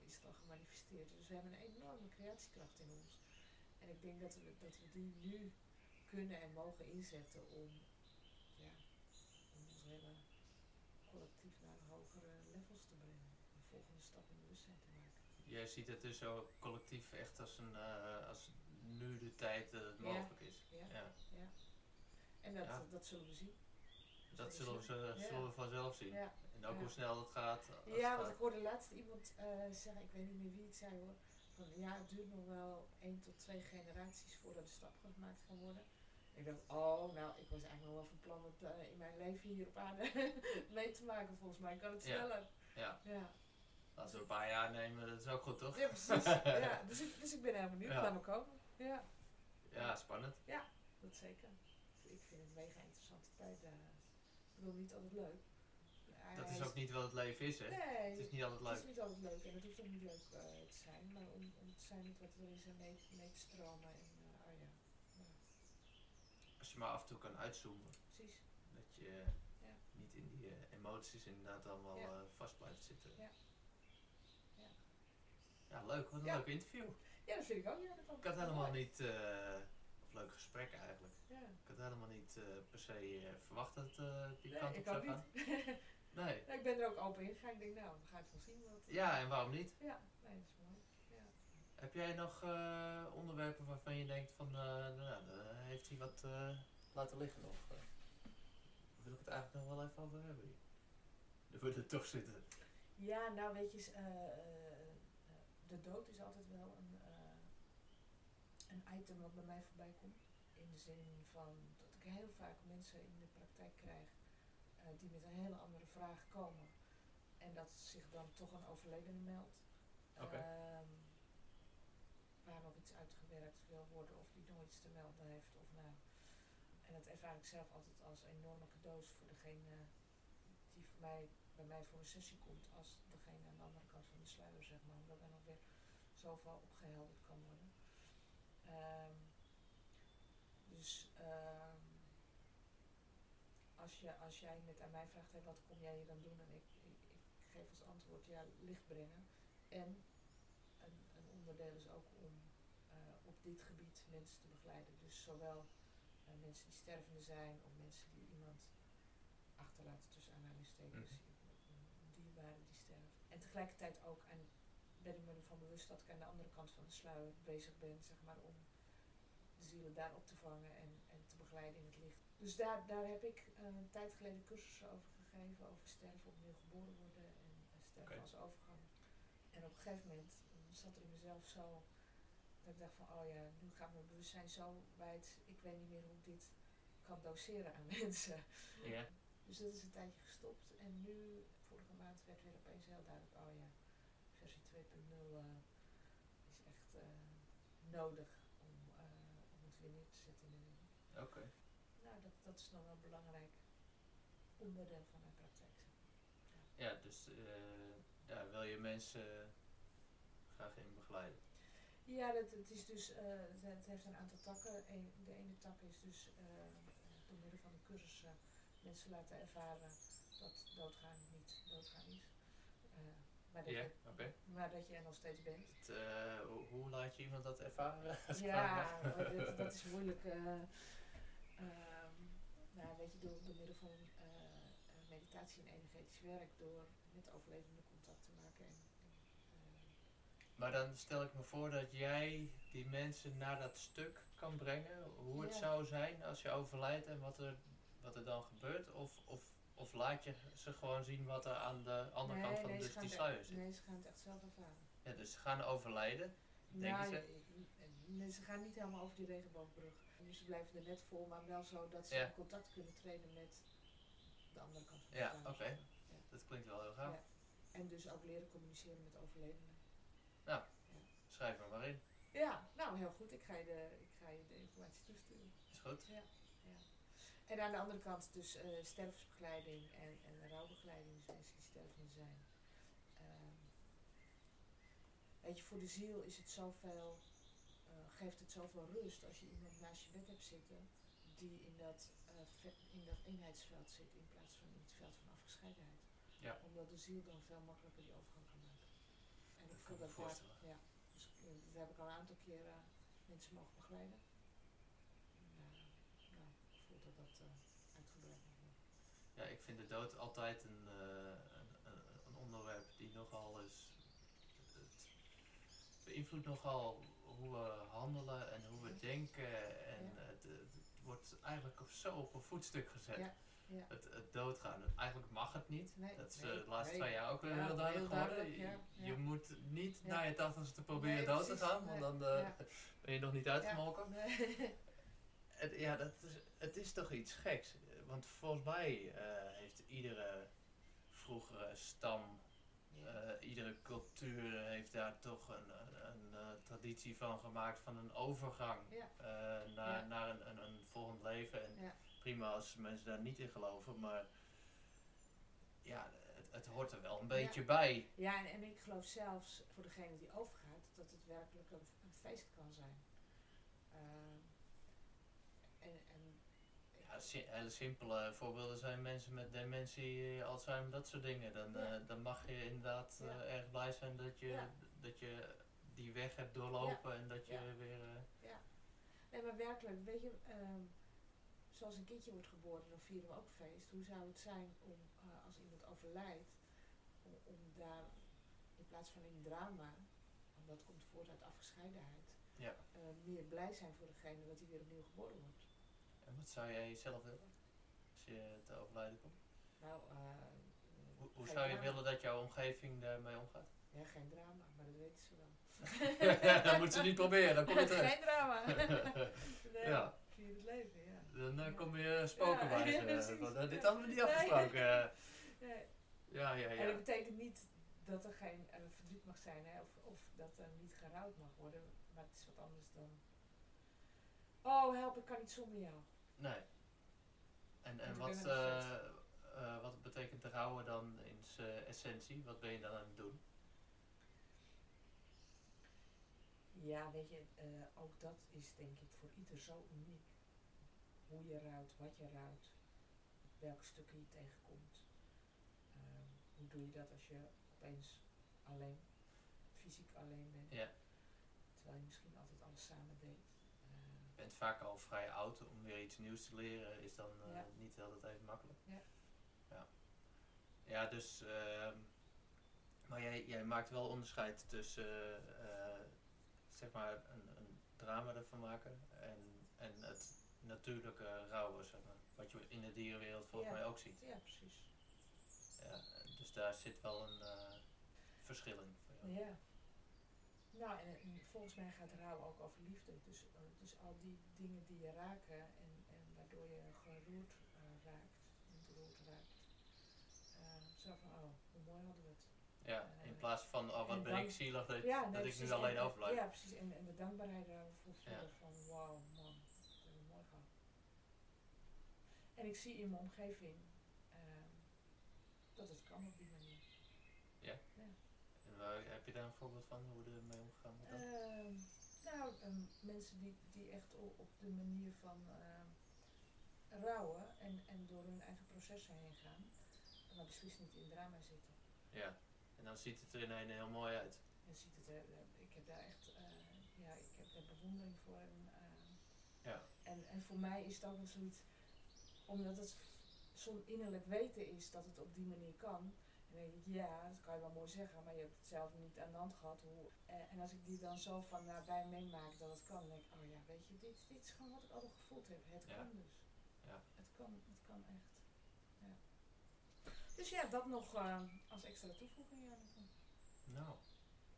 is het al gemanifesteerd. Dus we hebben een enorme creatiekracht in ons. En ik denk dat we, dat we die nu kunnen en mogen inzetten om, ja, om ons hele collectief naar hogere levels te brengen. Een volgende stap in bewustzijn te maken. Jij ziet het dus zo collectief echt als, een, eh, als nu de tijd dat het Ja. mogelijk is. Ja. Ja. En dat, Ja. dat zullen we zien. Dat Zullen we, zullen we vanzelf zien. Ja. En ook hoe snel dat gaat. het Ja, gaat. want ik hoorde laatst iemand eh, zeggen, ik weet niet meer wie het zei hoor, ja, het duurt nog wel één tot twee generaties voordat de stap gemaakt kan worden. Ik dacht, oh, nou, ik was eigenlijk nog wel van plan het eh, in mijn leven hier op aarde mee te maken. Volgens mij kan het Ja. sneller. Ja, Ja, als we een paar jaar nemen, dat is ook goed toch? ja precies. ja, dus, ik, dus ik ben heel benieuwd, Ja. laat me komen. Ja, Ja, spannend. dat zeker. Ik vind het mega interessante tijd. eh. ik bedoel, niet altijd leuk. Dat is ook niet wat het leven is, hè? Nee, Het is niet altijd Het is leuk. niet altijd leuk en het hoeft ook niet leuk eh, te zijn, maar om, om te zijn met wat er is en mee, mee te stromen. En, eh, oh ja, ja, Als je maar af en toe kan uitzoomen. precies. Dat je Ja. niet in die eh, emoties inderdaad allemaal Ja. vast blijft zitten. Ja. Ja. Ja, leuk. Wat een leuk interview. Ja, dat vind ik ook. Ja, dat Ik had helemaal niet, of leuk gesprek eigenlijk. Ja. Ik had helemaal niet per se verwacht dat die Nee, kant op ik zou gaan. Nee. Ik ben er ook open in gegaan. Ik denk, nou, we gaan het wel zien. Wat, Ja, en waarom niet? ja, nee, dat is mooi. Ja. Heb jij nog eh, onderwerpen waarvan je denkt van, eh, nou, daar heeft hij wat eh, laten liggen eh? wil ik het eigenlijk nog wel even over hebben? Dan moet het toch zitten. Ja, nou weet je, eh, eh, eh, de dood is altijd wel een, eh, een item wat bij mij voorbij komt. In de zin van dat ik heel vaak mensen in de praktijk krijg eh, die met een hele andere vraag komen. En dat zich dan toch een overledene meldt. Oké. Ehm, waar nog iets uitgewerkt wil worden of die nog iets te melden heeft. Of nou. En dat ervaar ik zelf altijd als enorme cadeaus voor degene die voor mij bij mij voor een sessie komt als degene aan de andere kant van de sluier, zeg maar. Omdat er nog weer zoveel opgehelderd kan worden. Ehm, dus ehm, als, je, als jij net aan mij vraagt, hey, wat kom jij hier dan doen? En ik, ik, ik geef als antwoord, ja, licht brengen. En een, een onderdeel is ook om eh, op dit gebied mensen te begeleiden. Dus zowel eh, mensen die stervende zijn, of mensen die iemand achterlaten tussen aanhalingstekens, Mhm. een dierbare die sterft. En tegelijkertijd ook, en ben ik me ervan bewust dat ik aan de andere kant van de sluier bezig ben, zeg maar, om de zielen daar op te vangen en, en te begeleiden in het licht. Dus daar, daar heb ik eh, een tijd geleden cursussen over gegeven, over sterven, opnieuw geboren worden en eh, sterven als overgang. En op een gegeven moment eh, zat er in mezelf zo, dat ik dacht van, oh ja, nu gaat mijn bewustzijn zo wijd, ik weet niet meer hoe ik dit kan doseren aan mensen. Ja. Dus dat is een tijdje gestopt. En nu, vorige maand, werd weer opeens heel duidelijk, oh ja, versie 2.0 eh, is echt nodig om, om het weer neer te zetten in de wereld. Oké. Dat, is nog wel een belangrijk onderdeel van mijn praktijk. Ja, dus eh, daar wil je mensen graag in begeleiden. Ja, dat, het is dus, eh, het, heeft een aantal takken. Eén- de ene tak is dus eh, door middel van de cursussen mensen laten ervaren dat doodgaan niet doodgaan is. Maar, dat Ja, je, oké. maar dat je er nog steeds bent. Het, hoe, hoe laat je iemand dat ervaren? Ja, dat, dat is moeilijk. Weet je, door, door middel van eh, eh, meditatie en energetisch werk, door met overlevenden contact te maken. En, en, eh, Maar dan stel ik me voor dat jij die mensen naar dat stuk kan brengen. Hoe het Ja. zou zijn als je overlijdt en wat er, wat er dan gebeurt. Of, of, of laat je ze gewoon zien wat er aan de andere kant van ze dus die sluier zit. Nee, ze gaan het echt zelf ervaren. Ja, dus ze gaan overlijden. Denken Nou, ze? Nee, ze gaan niet helemaal over die regenboogbrug. Dus ze blijven er net voor, maar wel zo dat ze Ja. in contact kunnen treden met de andere kant van de Ja, oké. Ja. Dat klinkt wel heel gaaf. Ja. En dus ook leren communiceren met overlevenden. Schrijf er maar in. Ja, nou heel goed. Ik ga je de, ik ga je de informatie toesturen. Is goed? En aan de andere kant dus sterfsbegeleiding en, en rouwbegeleiding, dus mensen die stervende zijn. Ehm, weet je, voor de ziel is het zoveel, geeft het zoveel rust als je iemand naast je bed hebt zitten die in dat, eh, in dat eenheidsveld zit in plaats van in het veld van afgescheidenheid. Ja. Omdat de ziel dan veel makkelijker die overgang kan maken. En ik voel dat daar, ja, dus eh, dat heb ik al een aantal keren mensen mogen begeleiden. En, eh, nou, ik voel dat dat uitgebreid mag worden. Ja, ik vind de dood altijd een, een, een, onderwerp die nogal eens. Het beïnvloedt nogal hoe we handelen en hoe we denken. En Ja. het, het wordt eigenlijk op, zo op een voetstuk gezet. Ja, ja. Het, het doodgaan. Eigenlijk mag het niet. Nee, dat is nee, eh, de laatste nee. twee jaar ook heel duidelijk heel geworden. Je, moet niet Ja. na je tachtigste proberen dood te gaan, want dan eh, ben je nog niet uitgemolken. Het, ja, dat is, het is toch iets geks. Want volgens mij eh, heeft iedere vroegere stam, iedere cultuur heeft daar toch een, een, een, eh, traditie van gemaakt van een overgang Ja. eh, naar, Ja. naar een, een, een volgend leven. En Ja. prima als mensen daar niet in geloven, maar ja, het, het hoort er wel een beetje bij. Ja, en, en ik geloof zelfs voor degene die overgaat dat het werkelijk een, een feest kan zijn. Ehm, en, en Ja, si- hele simpele voorbeelden zijn mensen met dementie, eh, Alzheimer, dat soort dingen. Dan, Ja. eh, dan mag je inderdaad eh, Ja. erg blij zijn dat je, Ja. dat je die weg hebt doorlopen en dat je Ja. weer... eh, Nee, maar werkelijk, weet je, ehm, zoals een kindje wordt geboren, dan vieren we ook feest. Hoe zou het zijn om, eh, als iemand overlijdt, om, om daar in plaats van in drama, want dat komt voort uit afgescheidenheid, Ja. eh, meer blij zijn voor degene dat hij weer opnieuw geboren wordt. En wat zou jij zelf willen als je te overlijden komt? Nou, eh, Hoe, zou je drama. willen dat jouw omgeving daarmee omgaat? Ja, geen drama, maar dat weten ze wel. dat moet ze niet proberen, dan kom je terecht. geen drama. nee, Ja. vier het leven, ja. Dan eh, kom je spoken bij ze. dit hadden we niet afgesproken. eh. Nee. ja, ja, En ja. dat betekent niet dat er geen eh, verdriet mag zijn hè, of, of dat er niet gerouwd mag worden, maar het is wat anders dan. Oh, help, ik kan niet zonder jou. Nee. En, en wat, eh, eh, wat betekent rouwen dan in zijn essentie? Wat ben je dan aan het doen? Ja, weet je, eh, ook dat is denk ik voor ieder zo uniek. Hoe je rouwt, wat je rouwt, welke stukken je tegenkomt. Ehm, hoe doe je dat als je opeens alleen, fysiek alleen bent, Ja. terwijl je misschien altijd alles samen deed. Je bent vaak al vrij oud om weer iets nieuws te leren, is dan Ja. niet altijd even makkelijk. Ja. Ja, ja dus, ehm, maar jij, jij maakt wel onderscheid tussen, eh, zeg maar, een, een drama ervan maken en, en het natuurlijke rouwen, zeg maar. Wat je in de dierenwereld volgens Ja. mij ook ziet. ja, precies. Ja, dus daar zit wel een eh, verschil in. voor jou. Ja. Nou, en, en volgens mij gaat rouw ook over liefde. Dus, eh, dus al die dingen die je raken en, en waardoor je geroerd eh, raakt, ontroerd raakt. eh, zo van, oh, hoe mooi hadden we het. Ja, in plaats van, oh wat en ben ik zielig dat, Ja, dat nee, ik nu alleen En- en- overblijf. Ja, precies. En, en de dankbaarheid daarvoor voelen Ja. van, wauw, man, dat hebben we mooi gehad. En ik zie in mijn omgeving ehm, dat het kan op die manier. En waar- heb je daar een voorbeeld van hoe er mee omgegaan wordt? dan? Ehm, nou, ehm, mensen die, die echt op de manier van ehm, rouwen en, en door hun eigen processen heen gaan, maar beslist niet in drama zitten. Ja, en dan ziet het er ineens heel mooi uit. En ziet het er, eh, ik heb daar echt, eh, ja, ik heb daar bewondering voor. En, ehm, Ja. en, en voor mij is ook wel zoiets, omdat het zo'n innerlijk weten is dat het op die manier kan. En dan denk ik, ja, dat kan je wel mooi zeggen, maar je hebt het zelf niet aan de hand gehad. Hoe, eh, en als ik die dan zo van nabij meemaak dat het kan, dan denk ik, oh ja, weet je, dit, dit is gewoon wat ik altijd gevoeld heb. Het Ja. kan dus. Ja. Het kan, het kan echt. Ja. Dus ja, dat nog eh, als extra toevoeging. Ja, Nou,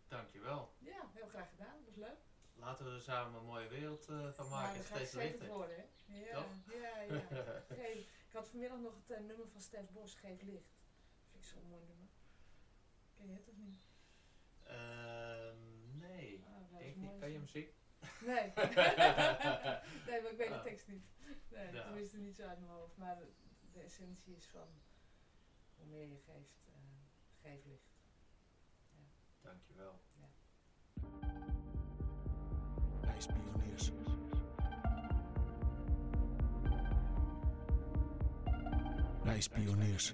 dankjewel. ja, heel graag gedaan. Dat was leuk. Laten we er samen een mooie wereld eh, van maken. gaat Steeds lichter. worden, hè? Ja, Toch? ja, ja. Geef, ik had vanmiddag nog het nummer van Stef Bos, Geef Licht. Zo'n mooi nummer. Ken je het of niet? Ehm, nee, Ah, ik eens niet. Kan je zo. muziek? Nee. nee, maar ik weet de Ah. tekst niet. Nee, Ja. tenminste niet zo uit mijn hoofd. Maar de, de essentie is van hoe meer je geeft, eh, geef licht. Dankjewel. Ijspioniers. Ijspioniers.